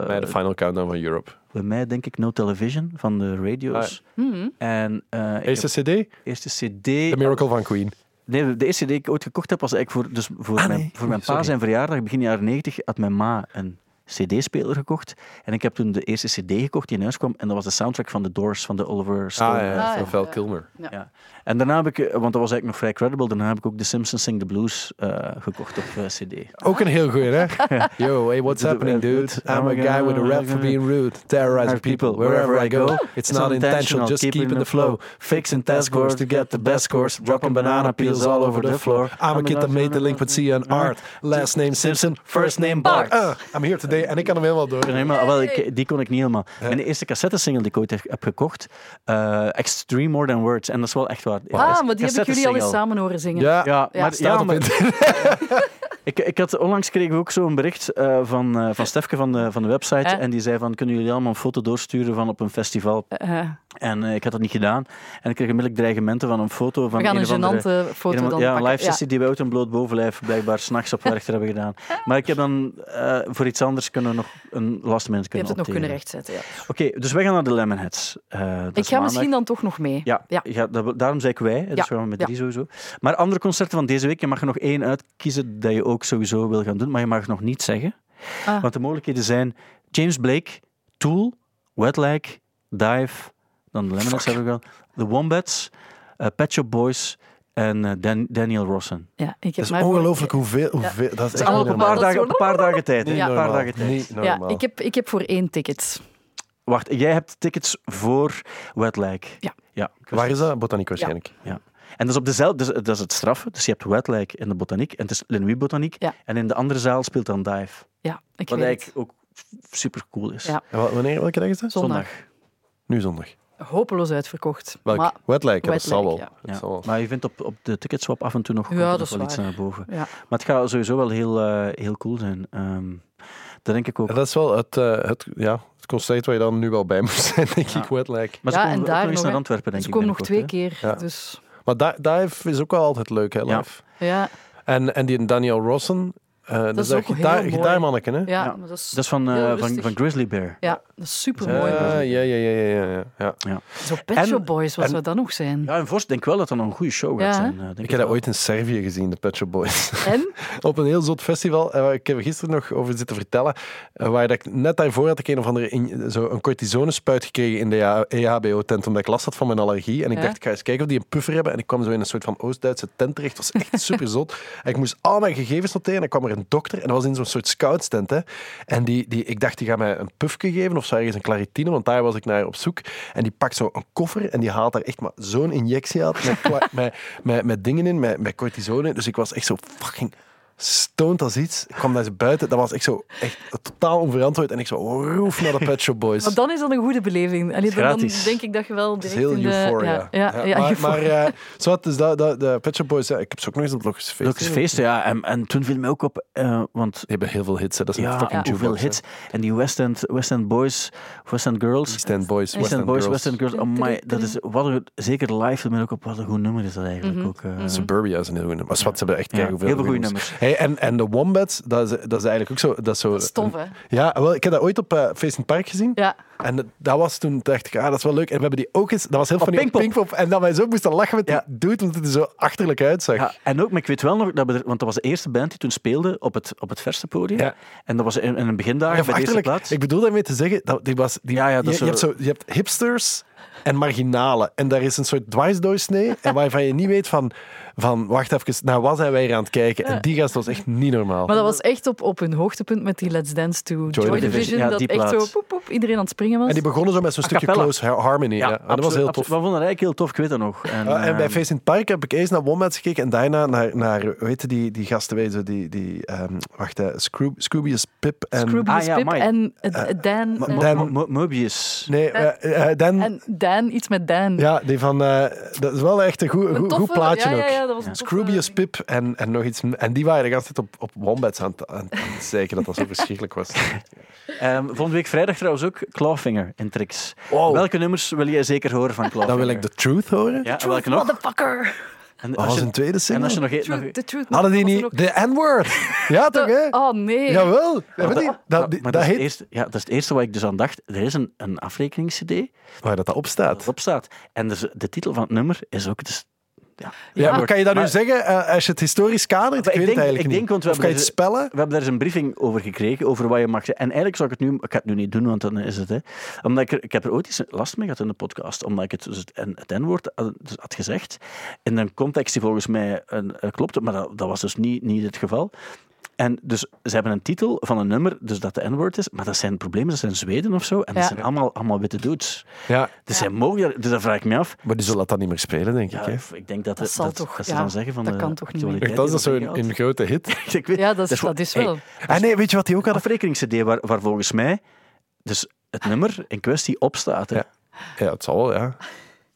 Bij de Final Countdown van Europe. bij mij denk ik No Television van de radio's. Mhm. En uh, ik Eerste heb CD? eerste CD. The Miracle van Queen. Nee, de eerste die ik ooit gekocht heb was eigenlijk voor, dus voor Ah, mijn, voor mijn pa zijn verjaardag, begin jaren 90, had mijn ma een CD-speler gekocht. En ik heb toen de eerste CD gekocht die in huis kwam. En dat was de soundtrack van The Doors van de Oliver Stone. Ah ja, Ah, van. Val Kilmer. Ja. En daarna heb ik, eh, want dat was eigenlijk nog vrij credible, daarna heb ik ook The Simpsons Sing the Blues eh, gekocht op eh, CD. Ook een heel goeie, hè? Yo, hey, what's happening, dude? I'm a guy with a rap for being rude, terrorizing people wherever I go. It's not intentional, just keeping the flow. Fixing task scores to get the best scores. Dropping banana peels all over the floor. I'm a kid that made the link with Sia and Art. Last name Simpson, first name Bart. Ah, I'm here today. En ik kan hem helemaal door. Nee, maar, wel, ik, die kon ik niet helemaal. Mijn eerste cassettesingle die ik ooit heb, heb gekocht, eh, Extreme More Than Words. En dat is wel echt waar. Ah, maar die heb ik jullie al eens samen horen zingen. Ja, Ja, Ja. maar, staat ja, op maar ik, ik had, onlangs kregen we ook zo'n bericht eh, van, eh van Stefke van de, van de website. Eh? En die zei van, kunnen jullie allemaal een foto doorsturen van op een festival? Eh, En eh, ik had dat niet gedaan. En ik kreeg onmiddellijk dreigementen van een foto van We gaan een een andere... foto Een- dan ja, een live sessie die we uit een bloot bovenlijf blijkbaar s'nachts op Werchter hebben gedaan. Maar ik heb dan eh, voor iets anders kunnen nog een last minute Je kunnen hebt het nog kunnen opteren. rechtzetten, ja. Oké, dus wij gaan naar de Lemonheads. Dat Ik ga maandag. misschien dan toch nog mee. Ja, Ja. ja. dat- daarom zei ik wij. Dus we gaan met drie sowieso. Maar andere concerten van deze week, je mag er nog één uitkiezen dat je ook sowieso wil gaan doen, maar je mag het nog niet zeggen. Ah. Want de mogelijkheden zijn James Blake, Tool, Wetlag, Dive, dan de Lemonheads hebben we wel, The Wombats, eh Pet Shop Boys en eh, Dan- Daniel Rossen. Ja, ik heb Dat is ongelooflijk hoeveel... hoeveel dat is Dat is echt allemaal een paar dagen, een paar dagen tijd. hè. Een paar dagen tijd. Niet Ja, ik heb, ik heb voor één ticket. Wacht, jij hebt tickets voor Wetlag. Ja. ja Waar is dat? Botaniek waarschijnlijk. Ja. En dat is op dezelfde, dus, dat is het straffe. Dus je hebt Wetlag in de botaniek en het is Lenuy Botaniek. Ja. En in de andere zaal speelt dan Dive. Ja, ik Wat weet eigenlijk het. ook super cool is. Ja. En wa- wanneer, welke dag is dat? Zondag. Nu zondag. Hopeloos uitverkocht. Welk? Maar, ja, dat zal wel. ja. Ja. Maar je vindt op, op de ticketswap af en toe nog, Ja, dat nog wel iets naar boven. ja. Maar het gaat sowieso wel heel, eh, heel cool zijn. Ehm, dat denk ik ook. En dat is wel het, eh, het, ja, het concert waar je dan nu wel bij moet zijn, denk Ja. ik, Wetlag. Maar ze Ja, komen en ook daar nog eens naar. Antwerpen, denk Ze ik. komen nog twee keer. Ja. Dus Maar Di- Dive is ook wel altijd leuk, hè, Ja. live. ja, En, en die Daniel Rossen, eh, dat, is is dat ook heel gitaar, mooi. gitaarmanneke, hè? ja, Ja. maar dat is. Dat van, eh, van, van Grizzly Bear. ja, dat is super Eh, mooi. ja, ja, ja, ja, ja, ja, ja. Zo Pet Shop Boys, wat en- zou dat nog zijn? Ja, en Vorst denk wel dat dat nog een goede show gaat zijn. eh, denk Ik heb dat ooit in Servië gezien, de Pet Shop Boys. En? Op een heel zot festival. eh, ik heb er gisteren nog over zitten vertellen. eh, waar dat ik, net daarvoor had ik een of andere in, zo een cortisonespuit gekregen in de ja- E EHBO-tent. Omdat ik last had van mijn allergie. En ik Ja. dacht, ik ga eens kijken of die een puffer hebben. En ik kwam zo in een soort van Oost-Duitse tent terecht. Het was echt super zot. En ik moest al mijn gegevens noteren. En dan kwam er een dokter. En dat was in zo'n soort scoutstent. Hè. En die, die, ik dacht, die gaat mij een pufje geven. Of zo ergens een claritine. Want daar was ik naar op zoek. En die pakt zo een koffer. En die haalt daar echt maar zo'n injectie uit. Met, met, met, dingen in. Met, met cortisone. Dus ik was echt zo fucking stoned als iets. Ik kwam daar zo buiten. Dat was echt zo echt totaal onverantwoord. En ik zo roef naar de Pet Shop Boys. Maar dan is dat een goede beleving. Allee, dan, denk ik dat je wel Het is direct heel in de... euphoria. Ja, ja, ja, maar euphoria. maar eh, zo had dus dat, dat, de Pet Shop Boys, ja, ik heb ze ook nog eens op Logische Feest. Logische feesten, ja. En, en toen viel mij ook op, eh, want Die hebben heel veel hits, hè. dat is een ja, fucking jukebox. hits. En die West End, West End Boys, West End Girls. East End Boys, East West End End Boys, Girls. West End Girls. Amai, dat is wat een, zeker live, maar ook op wat een goed nummer is dat eigenlijk Mhm. ook. eh. Suburbia is een heel goed nummer. Maar zwart, ze hebben echt Ja, veel heel veel goede nummers. nummers. En, en de Wombats, dat is, dat is eigenlijk ook zo... Dat is zo Stof, hè? Ja, wel, ik heb dat ooit op Feest in het Park gezien. Ja. En dat- dat was toen, dacht ik, ah, dat is wel leuk. En we hebben die ook eens... Dat was heel op Pinkpop. Pinkpop. En dat wij zo moesten lachen met die dude, omdat het er zo achterlijk uitzag. Ja, en ook, maar ik weet wel nog, dat we er, want dat was de eerste band die toen speelde op het, op het verse podium. Ja. En dat was in, in een begindagen bij de eerste achterlijk, plaats. ik bedoel daarmee te zeggen, dat die was, die, Ja, ja, dat je, is je, hebt zo- zo, je hebt hipsters en marginalen. En daar is een soort dwarsdoorsnee, en waarvan je niet weet van, van wacht even, naar wat zijn wij hier aan het kijken? En die gast was echt niet normaal. Maar dat was echt op, op hun hoogtepunt met die Let's Dance to Joy, Division. Division. Ja, dat echt zo poep, poep, iedereen aan het springen was. En die begonnen zo met zo'n stukje close harmony. Ja, En dat was absoluut, heel absoluut. tof. We vonden het eigenlijk heel tof, ik weet dat nog. En, Ja, en bij ehm, Face in het Park heb ik eerst naar Wombats gekeken en daarna naar, naar hoe heette die, die gasten, weet je, die, die ehm, wacht, hè, Scroob, Scroobius Pip en... Scroobius Ah, ja, Pip en Dan. Dan- Mo- Mo- Mobius. Nee, Dan... Dan, iets met Dan. Ja, die van... eh, dat is wel echt een goed, Een goed, toffe- goed plaatje ja, ook. ja, ja, dat was een toffe- Scroobius Pip en, en nog iets. En die waren de hele tijd op, op Wombats aan het, aan het zeiken dat dat zo verschrikkelijk was. Ehm, volgende week vrijdag trouwens ook Clawfinger in Trix. Wow. Welke nummers wil jij zeker horen van Clawfinger? Dan wil ik The Truth horen. Ja, welke nog? Motherfucker. En Dat als was je, een tweede en single. als je nog, e- nog Truth, the truth. Hadden die niet... De N-word. Ja, toch, hè? Oh nee. Jawel. Hebben die? Maar Dat, maar dat dat, is het heet... eerste, ja, dat is het eerste wat ik dus aan dacht. Er is een, een afrekenings-cd Waar dat, dat op dat staat. erop staat. En dus de titel van het nummer is ook... Dus, ja, Ja, maar kan je dat nu zeggen eh, als je het historisch kadert? Ik weet ik het denk- eigenlijk ik niet. denk, want we of kan je hebben het spellen? We hebben daar eens een briefing over gekregen, over wat je mag zeggen. En eigenlijk zou ik het nu... Ik ga het nu niet doen, want dan is het... Hè, omdat ik, er, ik heb er ooit eens last mee gehad in de podcast, omdat ik het, dus het, en- het N-woord had, dus had gezegd. In een context die volgens mij een, klopte, maar dat, dat was dus niet, niet het geval. En dus ze hebben een titel van een nummer, dus dat de N-woord is, maar dat zijn problemen, dat zijn Zweden of zo, en dat Ja. zijn allemaal, allemaal witte dudes. Ja, Dus zij mogen dus dat vraag ik me af. maar die zullen dat dan niet meer spelen, denk Ja, ik. Hè? ik denk dat, Dat dat, toch- dat ze ja, dan zeggen van dat de kan toch niet meer. Dat is gehad. een grote hit. Ik weet- Ja, dat is, dat is hey, wel. Ah nee, weet je wat die ook een hadden? afrekenigs-cd waar, waar volgens mij dus het nummer in kwestie op staat. Hè. Ja. Ja, het zal wel, ja.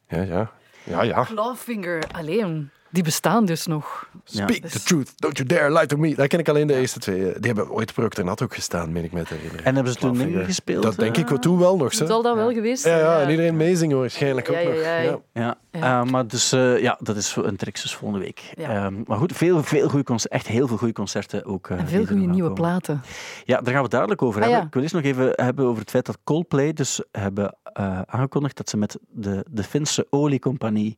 Ja, ja. Ja, ja. Clawfinger, alleen. Die bestaan dus nog. Speak the truth, don't you dare lie to me. Daar ken ik alleen de eerste twee. Die hebben ooit Procter Nat ook gestaan, meen ik me te herinneren. En hebben ze toen Klavier. ingespeeld? Dat denk eh? ik wel toen wel nog. Zo. Zal dat wel geweest Ja, zijn? ja, en iedereen meezingen waarschijnlijk ook Ja, ja, nog. ja. Ja. Ja, Ja. eh, maar dus, eh, ja, dat is een Trixus volgende week. Ja. Ehm, maar goed, veel, veel goede concerten, echt heel veel goede concerten ook. eh, En veel goede nieuwe platen. Ja, daar gaan we het dadelijk over Ah, hebben. ja. Ik wil eerst nog even hebben over het feit dat Coldplay dus hebben eh, aangekondigd dat ze met de, de Finse oliecompagnie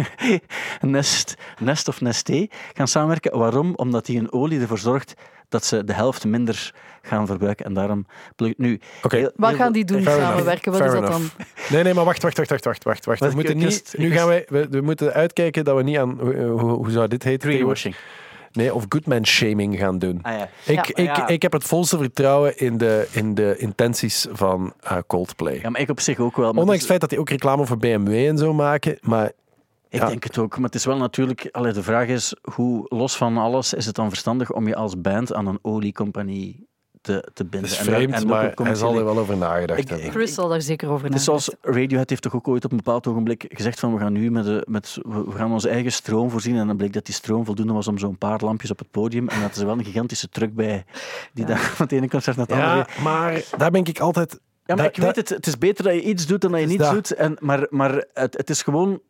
Nest, Nest of Nesté gaan samenwerken. Waarom? Omdat die een olie ervoor zorgt dat ze de helft minder gaan verbruiken. En daarom... pluk- Nu, Oké. heel- Wat gaan die doen? Fair enough. Samenwerken? Wat is dat dan? Nee, nee, maar wacht, wacht, wacht, wacht, wacht, wacht. wacht. We moeten niet, nu gaan wij, we, we moeten uitkijken dat we niet aan, hoe, hoe, zou dit heten? Greenwashing. Nee, of goodman shaming gaan doen. Ah, ja. Ik, Ja. ik, Ja. ik heb het volste vertrouwen in de, in de intenties van eh, Coldplay. ja, maar ik op zich ook wel. Ondanks het het feit dat die ook reclame voor BMW en zo maken. Maar Ik Ja. denk het ook, maar het is wel natuurlijk... Allee, de vraag is, hoe los van alles is het dan verstandig om je als band aan een oliecompagnie te, te binden? het is En daar- vreemd, en ook maar hij zal er wel over nagedacht Ik- hebben. ik- Chris zal daar zeker over Het is nadenken. zoals Radiohead heeft toch ook ooit op een bepaald ogenblik gezegd van we gaan nu met, de, met we gaan onze eigen stroom voorzien en dan bleek dat die stroom voldoende was om zo'n paar lampjes op het podium en dat is wel een gigantische truck bij die daar van het ene concert naar het andere Ja, maar daar ben ik altijd... Ja, maar Dat- ik weet dat- het. Het is beter dat je iets doet dan dat je niets doet. En, maar maar het, het is gewoon...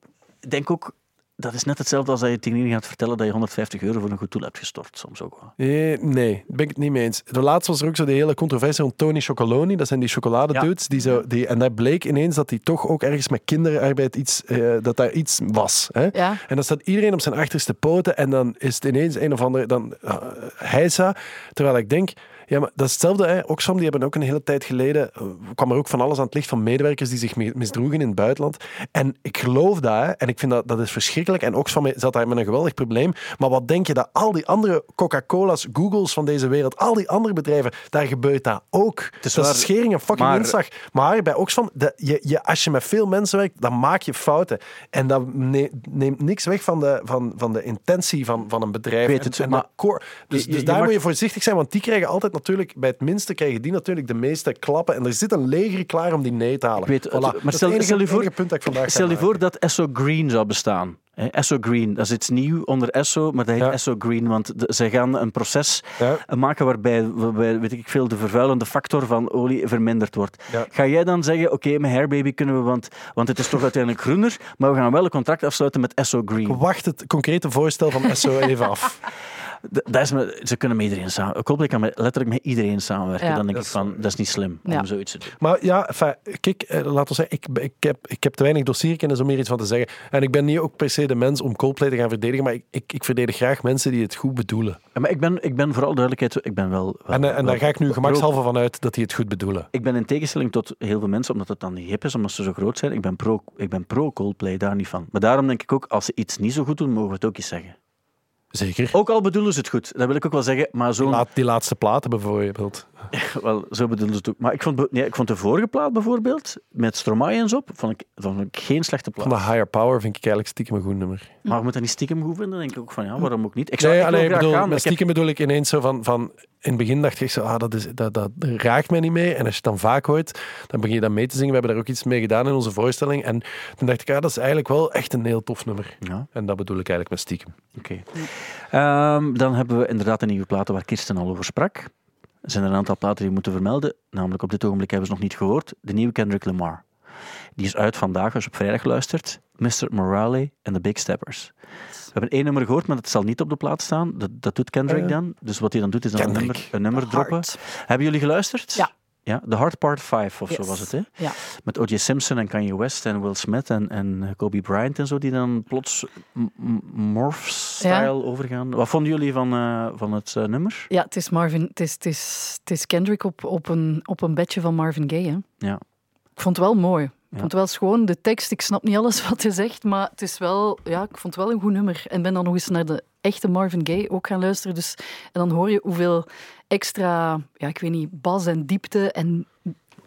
Ik denk ook... Dat is net hetzelfde als dat je tegen iedereen gaat vertellen dat je 150 euro voor een goed doel hebt gestort. Soms ook wel. Nee, nee, daar ben ik het niet mee eens. De laatste was er ook zo de hele controversie rond Tony Chocoloni. Dat zijn die chocoladedudes. Die zo, die, en daar bleek ineens dat die toch ook ergens met kinderarbeid iets... eh, dat daar iets was. Hè? Ja. En dan staat iedereen op zijn achterste poten en dan is het ineens een of andere... Dan, uh, heisa. Terwijl ik denk... Ja, maar dat is hetzelfde. Hè. Oxfam die hebben ook een hele tijd geleden... eh, kwam er ook van alles aan het licht van medewerkers die zich mi- misdroegen in het buitenland. En ik geloof dat. Hè. En ik vind dat, dat is verschrikkelijk. En Oxfam zat daar met een geweldig probleem. Maar wat denk je dat al die andere Coca-Cola's, Googles van deze wereld, al die andere bedrijven, daar gebeurt dat ook. is dat waar, is schering en fucking maar- dinsdag. Maar bij Oxfam, de, je, je, als je met veel mensen werkt, dan maak je fouten. En dat ne- neemt niks weg van de, van, van de intentie van, van een bedrijf. Weet het, en maar- de core. Dus, je- dus je daar mag- moet je voorzichtig zijn, want die krijgen altijd natuurlijk, bij het minste krijgen die natuurlijk de meeste klappen. En er zit een leger klaar om die nee te halen. Ik weet Voilà. maar Dat stel- het enige, stel je voor- punt dat ik vandaag Stel je voor dat Esso Green zou bestaan. Esso Green, dat is iets nieuw onder Esso, maar dat heet Ja. Esso Green, want de- zij gaan een proces Ja. maken waarbij, waarbij, weet ik veel, de vervuilende factor van olie verminderd wordt. Ja. Ga jij dan zeggen, oké, met Hairbaby kunnen we, want, want het is toch uiteindelijk groener, maar we gaan wel een contract afsluiten met Esso Green. Wacht het concrete voorstel van SO even af. Dat is me, ze kunnen met iedereen samen. Coldplay kan met, letterlijk met iedereen samenwerken. Ja. Dan denk Dat ik van, dat is niet slim om Ja. zoiets te doen. Maar ja, enfin, kijk, eh, laten we zeggen, ik, ik, heb, ik heb te weinig dossierkennis om hier iets van te zeggen. En ik ben niet ook per se de mens om Coldplay te gaan verdedigen, maar ik, ik, ik verdedig graag mensen die het goed bedoelen. Ja, maar ik ben, ik ben vooral duidelijkheid, ik ben wel... wel En, eh, en wel daar ga ik nu gemakshalve van uit dat die het goed bedoelen. Ik ben in tegenstelling tot heel veel mensen, omdat het dan niet hip is, omdat ze zo groot zijn, ik ben pro, ik ben pro Coldplay, daar niet van. Maar daarom denk ik ook, als ze iets niet zo goed doen, mogen we het ook eens zeggen. Zeker. Ook al bedoelen ze het goed, dat wil ik ook wel zeggen, maar zo, Laat die laatste platen bijvoorbeeld. wel, zo bedoelen ze het ook. Maar ik vond, nee, ik vond de vorige plaat bijvoorbeeld, met Stromae en zo op, vond ik, vond ik geen slechte plaat. Van de Higher Power vind ik eigenlijk stiekem een goed nummer. Maar je moet dat niet stiekem goed vinden, dan denk ik ook van, ja, waarom ook niet? Ik zou Nee, ik alleen, bedoel, gaan, heb- stiekem bedoel ik ineens zo van, van... In het begin dacht ik zo, ah, dat, is, dat, dat raakt mij niet mee. En als je het dan vaak hoort, dan begin je dat mee te zingen. We hebben daar ook iets mee gedaan in onze voorstelling. En toen dacht ik, ah, dat is eigenlijk wel echt een heel tof nummer. Ja. En dat bedoel ik eigenlijk met stiekem. Oké. Ehm, dan hebben we inderdaad een nieuwe platen waar Kirsten al over sprak. Er zijn een aantal platen die we moeten vermelden. Namelijk op dit ogenblik hebben ze nog niet gehoord. De nieuwe Kendrick Lamar. Die is uit vandaag, als je op vrijdag luistert. Mr. Morale en The Big Steppers. We hebben één nummer gehoord, maar dat zal niet op de plaat staan. Dat, dat doet Kendrick Eh, dan. Dus wat hij dan doet, is dan een nummer, een nummer droppen. Hebben jullie geluisterd? Ja. Ja, The Hard Part 5 of zo was het, hè? Ja. Met O.J. Simpson en Kanye West en Will Smith en, en Kobe Bryant en zo, die dan plots morph-style overgaan. Wat vonden jullie van, eh, van het eh, nummer? Ja, het is Marvin. Het is, het is, het is Kendrick op, op, een, op een bedje van Marvin Gaye. Hè. Ja. Ik vond het wel mooi. Ik Ja. vond het wel schoon. De tekst, ik snap niet alles wat hij zegt, maar het is wel, ja, ik vond het wel een goed nummer. En ben dan nog eens naar de echte Marvin Gaye ook gaan luisteren. Dus, en dan hoor je hoeveel extra, ja, ik weet niet, bas en diepte en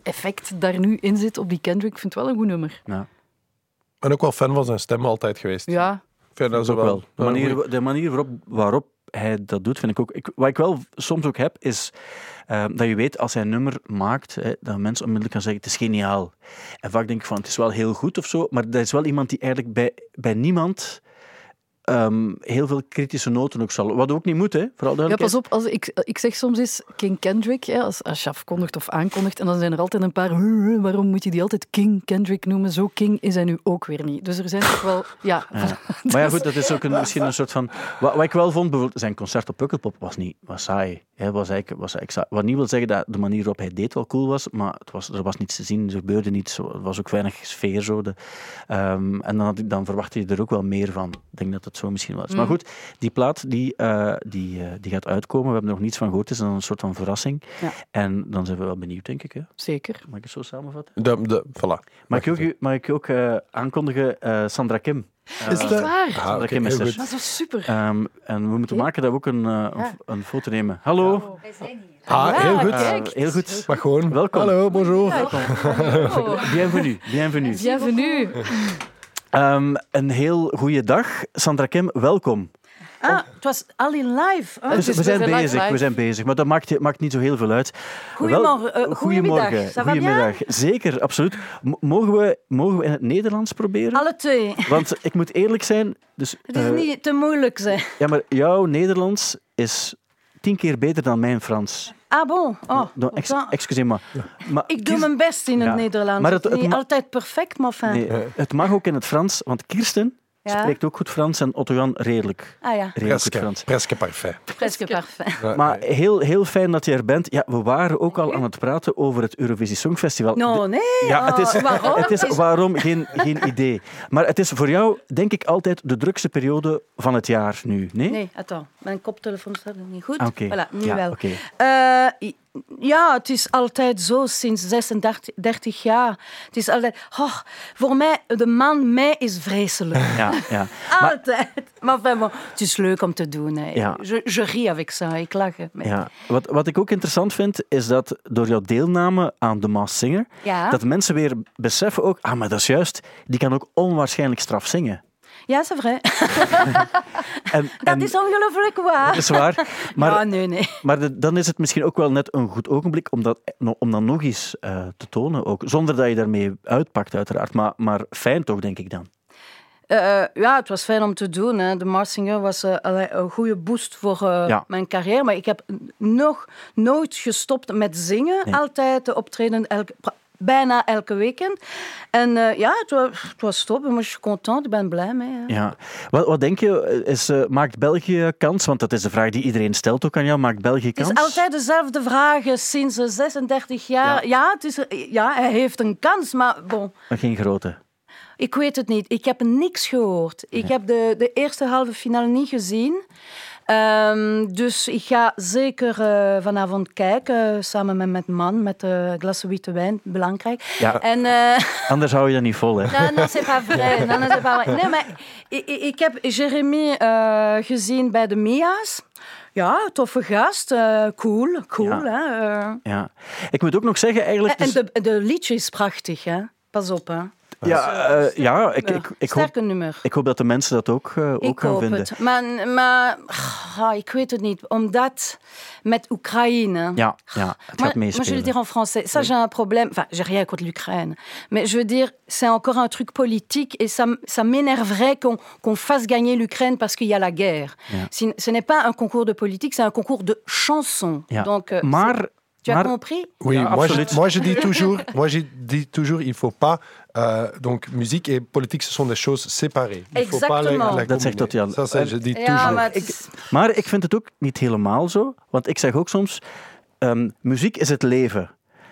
effect daar nu in zit op die Kendrick. Ik vind het wel een goed nummer. Ja, En ook wel fan van zijn stem altijd geweest. Ja, Ik vind dat zo ook wel. wel. De manier, de manier waarop, waarop hij dat doet, vind ik ook... Ik, wat ik wel soms ook heb, is eh, dat je weet, als hij een nummer maakt, hè, dat mensen onmiddellijk gaan zeggen, het is geniaal. En vaak denk ik van, het is wel heel goed of zo, maar dat is wel iemand die eigenlijk bij, bij niemand ehm, heel veel kritische noten ook zal. Wat ook niet moet, hè? Vooral Ja, pas op, als ik, ik zeg soms eens King Kendrick, hè, als, als je afkondigt of aankondigt, en dan zijn er altijd een paar, "Huh, huh, waarom moet je die altijd King Kendrick noemen? Zo King is hij nu ook weer niet. Dus er zijn toch wel, ja. Ja. Maar ja, goed, dat is ook een, misschien een soort van... Wat, wat ik wel vond, bijvoorbeeld, zijn concert op Pukkelpop was niet was saai. Hè, was eigenlijk, was eigenlijk saai. Wat niet wil zeggen dat de manier waarop hij deed wel cool was, maar het was, er was niets te zien, er gebeurde niets. Er was ook weinig sfeer. Zo, de, ehm, en dan, had ik, dan verwachtte je er ook wel meer van. Ik denk dat het zo misschien was. Maar goed, die plaat die, eh, die, eh, die gaat uitkomen. We hebben er nog niets van gehoord. Het is dan een soort van verrassing. Ja. En dan zijn we wel benieuwd, denk ik. Hè. Zeker. Mag ik het zo samenvatten? De, de, voilà. Mag ik ook, mag ik ook eh, aankondigen, eh, Sandra Kim. Is de- waar? Ah, Sandra oké, Kim is er. Dat is wel super. Ehm, en we moeten maken dat we ook een, eh, een, Ja. een foto nemen. Hallo. Ah, heel goed. Heel goed. Maar gewoon. Welkom. Hallo, bonjour. Oh. Bienvenue. Bienvenue. Bienvenue. Ehm, een heel goede dag. Sandra Kim, welkom. Ah, het was al in live. Oh, Dus we zijn bezig, live. we zijn bezig. Maar dat maakt, maakt niet zo heel veel uit. Goedemorgen, Wel- eh, goedemiddag. Zeker, absoluut. M- mogen, we, mogen we in het Nederlands proberen? Alle twee. Want ik moet eerlijk zijn. Dus, Het is eh, niet te moeilijk, zeg. Ja, maar jouw Nederlands is tien keer beter dan mijn Frans. Ah bon? Oh, ex, autant. excuseer me. Maar ik doe mijn best in het Ja. Nederlands. Maar het, het- is het niet altijd perfect, maar fijn. Nee, het mag ook in het Frans, want Kirsten Ja. spreekt ook goed Frans en Otto-Jan redelijk, Ah ja, redelijk goed Presque, Frans. presque parfait. presque parfait. Maar heel, heel fijn dat je er bent. Ja, we waren ook al aan het praten over het Eurovisie Songfestival. No, nee. Ja, het is, Oh, waarom? het is waarom geen, geen idee. Maar het is voor jou, denk ik, altijd de drukste periode van het jaar nu. Nee? Nee, attends. Mijn koptelefoon staat niet goed. Ah, Oké. Voilà, nu ja, wel. Eh, ja, het is altijd zo sinds 36 30 jaar. Het is altijd... Oh, voor mij, de maand mei is vreselijk. Ja, ja. Maar, Altijd. Maar bon, het is leuk om te doen. Hè. Ja. Je, je ris avec ça. Ik lach. met- ja. Wat, wat ik ook interessant vind, is dat door jouw deelname aan The Masked Singer, Ja. dat mensen weer beseffen ook, ah, maar dat is juist, die kan ook onwaarschijnlijk straf zingen. Ja, c'est vrai. En, Dat en- is ongelooflijk waar. dat is waar. Maar, nee, nee. Maar de- dan is het misschien ook wel net een goed ogenblik om dat, om dat nog eens eh, te tonen. Ook. Zonder dat je daarmee uitpakt, uiteraard. Maar, maar fijn toch, denk ik dan. Eh, ja, het was fijn om te doen. Hè. De Marsinger was eh, een goede boost voor eh, Ja. mijn carrière. Maar ik heb nog nooit gestopt met zingen. Nee. Altijd optreden, elke, bijna elke weekend. En eh, ja, het was, het was top. Ik was content. Ik ben blij mee. Ja. Wat, wat denk je, is, eh, maakt België kans? Want dat is de vraag die iedereen stelt ook aan jou. Maakt België Het kans? is altijd dezelfde vraag eh, sinds eh, 36 jaar. Ja, het is, ja, hij heeft een kans, maar bon. Maar Geen grote. Ik weet het niet. Ik heb niks gehoord. Ik heb de, de eerste halve finale niet gezien. Ehm, dus ik ga zeker eh, vanavond kijken, samen met mijn man, met een glas witte wijn, belangrijk. Ja. En, eh, Anders hou je dat niet vol, hè? non, non, c'est pas vrai. Non, non, c'est pas vrai. Nee, maar ik, ik heb Jeremy eh, gezien bij de Mia's. Ja, toffe gast. eh, cool, cool. Ja. Hè? eh. Ja. Ik moet ook nog zeggen, eigenlijk... En dus- de, de liedje is prachtig, hè? Pas op, hè? Ja, eh, ja ik, ik, ik, hoop, ik hoop dat de mensen dat ook, eh, ook Ik gaan hoop vinden. het. Maar, maar ah, ik weet het niet. Omdat met Oekraïne. Ja, ja, het gaat moi, je meespelen. le dire en français. Ça, j'ai un problème. Enfin, j'ai rien contre l'Ukraine. Mais je veux dire, c'est encore un truc politique et ça, ça m'énerverait qu'on qu'on fasse gagner l'Ukraine parce qu'il y a la guerre. Si- Ce n'est pas un concours de politique, c'est un concours de chansons. Ja. Donc, euh, maar, tu as compris Oui, Ja, moi, je, moi je dis toujours, moi je dis toujours, il faut pas. euh, donc musique et politique, ce sont des choses séparées. Il faut pas Exactement. les Dat zegt. Ça, c'est- je dis Ja, toujours. maar is- Maar ik vind het ook niet helemaal zo. Want ik zeg ook soms, ehm, muziek is het leven.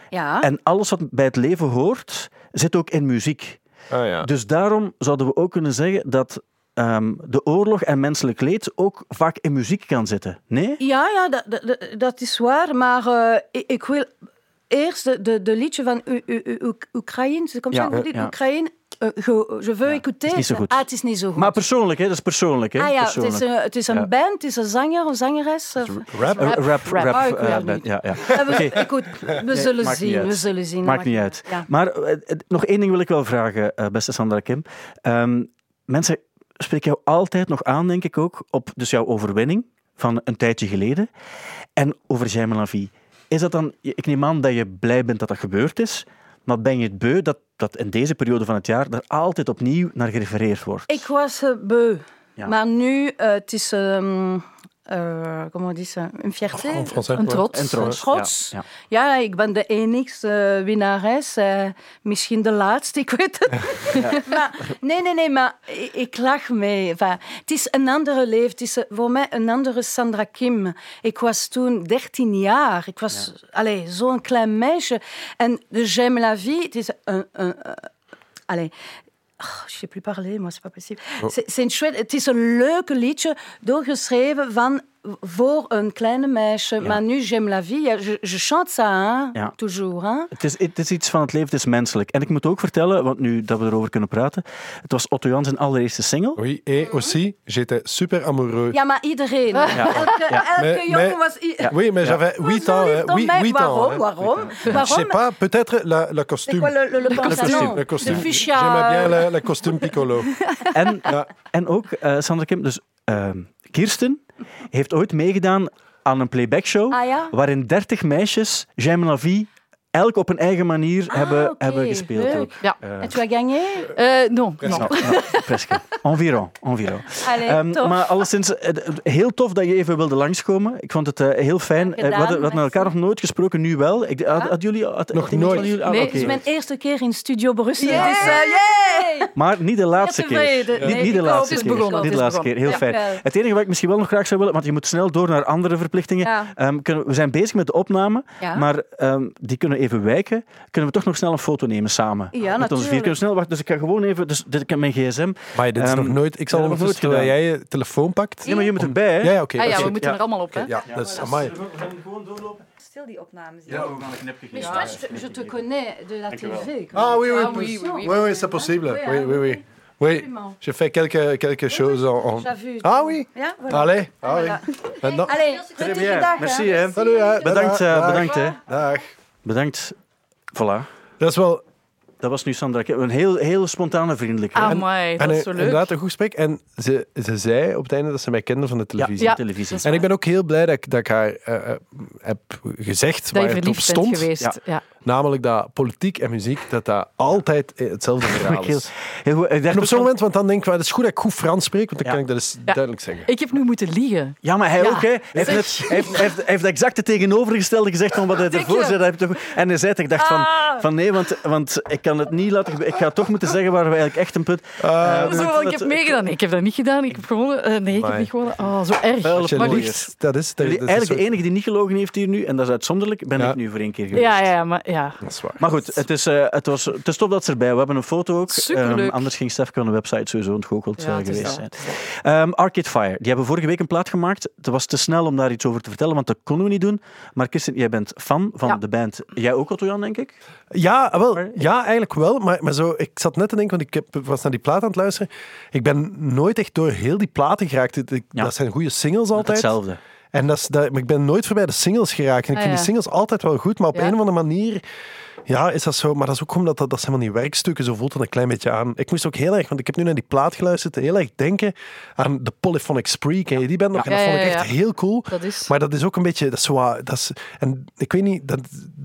ja. En alles wat bij het leven hoort, zit ook in muziek. Ah, ja. Dus daarom zouden we ook kunnen zeggen dat ehm, de oorlog en menselijk leed ook vaak in muziek kan zitten. Nee? Ja, ja, dat, dat, dat is waar. Maar eh, ik, ik wil eerst de, de, de liedje van U- U- U- U- Oekraïne. Comme Ja, vous dites ja. Oekraïne. eh, je, je veux écouter. is niet zo goed. Ah, het is niet zo goed. Maar persoonlijk, hè? dat is persoonlijk. Hè? ah ja, het persoonlijk. is, een, het is een Ja. band, het is een zanger, een zangeres. eh, Rap? Eh, rap, rap, Rap. Eh, het band, ja, ja. eh, we, Oké. écoute, we zullen maakt niet zien, uit. we zullen zien. Maakt niet uit. Ja. Maar eh, eh, nog één ding wil ik wel vragen, eh, beste Sandra Kim. Ehm, mensen spreken jou altijd nog aan, denk ik ook, op dus jouw overwinning van een tijdje geleden. En over Jaime Lavie. Is dat dan, ik neem aan dat je blij bent dat dat gebeurd is, maar ben je het beu dat, dat in deze periode van het jaar er altijd opnieuw naar gerefereerd wordt? Ik was eh, beu. Ja. Maar nu, eh, het is... ehm eh, comment on dit ça? Een fierté? En Français, Een ouais. trots. En trots. Trots. Ja, ja. Ja, ik ben de enigste eh, winnares. eh, misschien de laatste, ik weet het. maar, nee, nee, nee, maar ik, ik lach mee. Enfin, het is een andere leven. Het is voor mij een andere Sandra Kim. Ik was toen 13 jaar. Ik was allez, zo'n klein meisje. En de J'aime la vie, het is een... een, een allez, Oh, je sais plus parler, moi, c'est pas possible. C'est- C'est een chouette, het is een leuke liedje doorgeschreven van voor een kleine meisje. Maar nu, j'aime la vie. Ja, Je, je chante ça, hein, Ja. toujours. Hein? Het is, het is iets van het leven, het is menselijk. En ik moet ook vertellen, want nu dat we erover kunnen praten, het was Otto Jans zijn allereerste single. Oui, et aussi, j'étais super amoureux. Ja, maar iedereen. Elke, elke Mais- jongen mais- was... Oui, mais j'avais was 8 zo ans. Oui, mij. 8 ans. Waarom? Waarom? Je sais pas, peut-être la, la C'est costume. quoi le, le, le pantalon? Le costume. J'aimais bien le, le costume piccolo. En, Ja. en ook, eh, Sandra Kim, dus ehm, Kirsten heeft ooit meegedaan aan een playback show Ah ja? waarin 30 meisjes J'aime la vie elk op een eigen manier hebben, Ah, oké. hebben gespeeld. Leuk. Ook. Ja. Eh, En tu as gagné? Eh, non, non. nou, nou, presque. Environ. environ. Allee, Ehm, tof. maar alleszins, eh, heel tof dat je even wilde langskomen. Ik vond het eh, heel fijn. We hadden, we hadden elkaar nog nooit gesproken, nu wel. Ik, had, hadden jullie, had, Nog had nooit. jullie- ah, Nee. Het is mijn eerste keer in Studio Brussel. Yay! Dus, eh! Maar niet de laatste keer. Nee, Niet, niet de laatste keer. is begonnen, Niet de laatste keer. Heel fijn. Het enige wat ik misschien wel nog graag zou willen, want je moet snel door naar andere verplichtingen. Ja. Ehm, kunnen, we zijn bezig met de opname, Ja. maar ehm, die kunnen even wijken. Kunnen we toch nog snel een foto nemen samen? Ja, met ons vier. natuurlijk. Kunnen we snel wachten? Dus ik ga gewoon even... Dus dit, ik heb mijn gsm. Maar dit is Ehm, nog nooit... Ik zal ondertussen, nooit terwijl jij je telefoon pakt... Nee, maar je moet erbij, hè? Ja, ja, oké. Ah dat ja, we goed. moeten er allemaal op, hè? Ja, dat is... Amai. We gaan gewoon doorlopen. Stil die opnames. Ja, we gaan een knipje geven. toi, je, je te connais de la tv. Ah oui, oui, Ah, oui, oui, oui. oui, oui, c'est possible. Oui, Oui, oui, oui. oui. Oui, Absolument. j'ai fait quelques, quelques choses en... en- J'ai vu. Ah oui Ja, voilà. Allez, ah oui. Voilà. Maintenant... Allez, Très bien. Merci. Salut, hè. Bedankt, eh, Dag. bedankt, hè. Dag. Bedankt. Voilà. Dat is wel... Dat was nu Sandra. Een heel, heel spontane vriendelijke. Amai, dat en, is zo leuk. inderdaad een goed gesprek. En ze, ze zei op het einde dat ze mij kende van de televisie. Ja. televisie. En ik ben ook heel blij dat ik, dat ik haar eh, eh, heb gezegd Dat waar je het op stond. geweest. Ja. Ja. Namelijk dat politiek en muziek, dat dat altijd hetzelfde verhaal is. heel goed. Ik dacht En op zo'n moment, want dan denk ik, wel, het is goed dat ik goed Frans spreek, want dan Ja. kan ik dat eens duidelijk zeggen. Ik heb nu moeten liegen. Ja, maar hij Ja. ook. Hè. Hij heeft, net, hij heeft, hij heeft, hij heeft exact het tegenovergestelde gezegd van wat hij ervoor zei. Dat En hij zei het, ik dacht van, Ah. van nee, want, want ik kan het niet laten. Ik ga toch moeten zeggen waar we eigenlijk echt een punt... Ah, Eh, Zo, dat- ik dat- heb meegedaan. Nee, ik heb dat niet gedaan. Ik heb gewonnen. Eh, nee, ik heb niet gewonnen. Oh, zo erg. Vuile Als je Maar liegt, dat is... Dat, dat eigenlijk zo- de enige die niet gelogen heeft hier nu, en dat is uitzonderlijk, ben Ja. ik nu voor één keer geweest. Ja, ja, ja, maar ja. Dat is waar. Maar goed, het is, eh, het, was, het is top dat ze erbij. We hebben een foto ook. Superleuk. Ehm, anders ging Stefke aan de website sowieso ontgoocheld Ja, eh, geweest zijn. Ehm, Arcade Fire, die hebben vorige week een plaat gemaakt. Het was te snel om daar iets over te vertellen, want dat konden we niet doen. Maar Kirsten, jij bent fan van Ja. de band. Jij ook, Otto Jan, denk ik? Ja, wel, ja, eigenlijk wel. Maar, maar zo, ik zat net te denken, want ik heb, was naar die plaat aan het luisteren. Ik ben nooit echt door heel die platen geraakt. Ik- ik- Ja. Dat zijn goede singles altijd. Hetzelfde. En dat is, dat, maar ik ben nooit voorbij de singles geraakt. En ik Ah, vind die singles altijd wel goed, maar op een of andere manier ja, is dat zo. Maar dat is ook omdat dat, dat zijn van die werkstukken, zo voelt het een klein beetje aan. Ik moest ook heel erg, want ik heb nu naar die plaat geluisterd, heel erg denken aan de Polyphonic Spree. Ken je die band nog? En dat vond ik ja, echt ja. heel cool. Dat is... Maar dat is ook een beetje, dat is zo, wat- dat is, en ik weet niet, dat,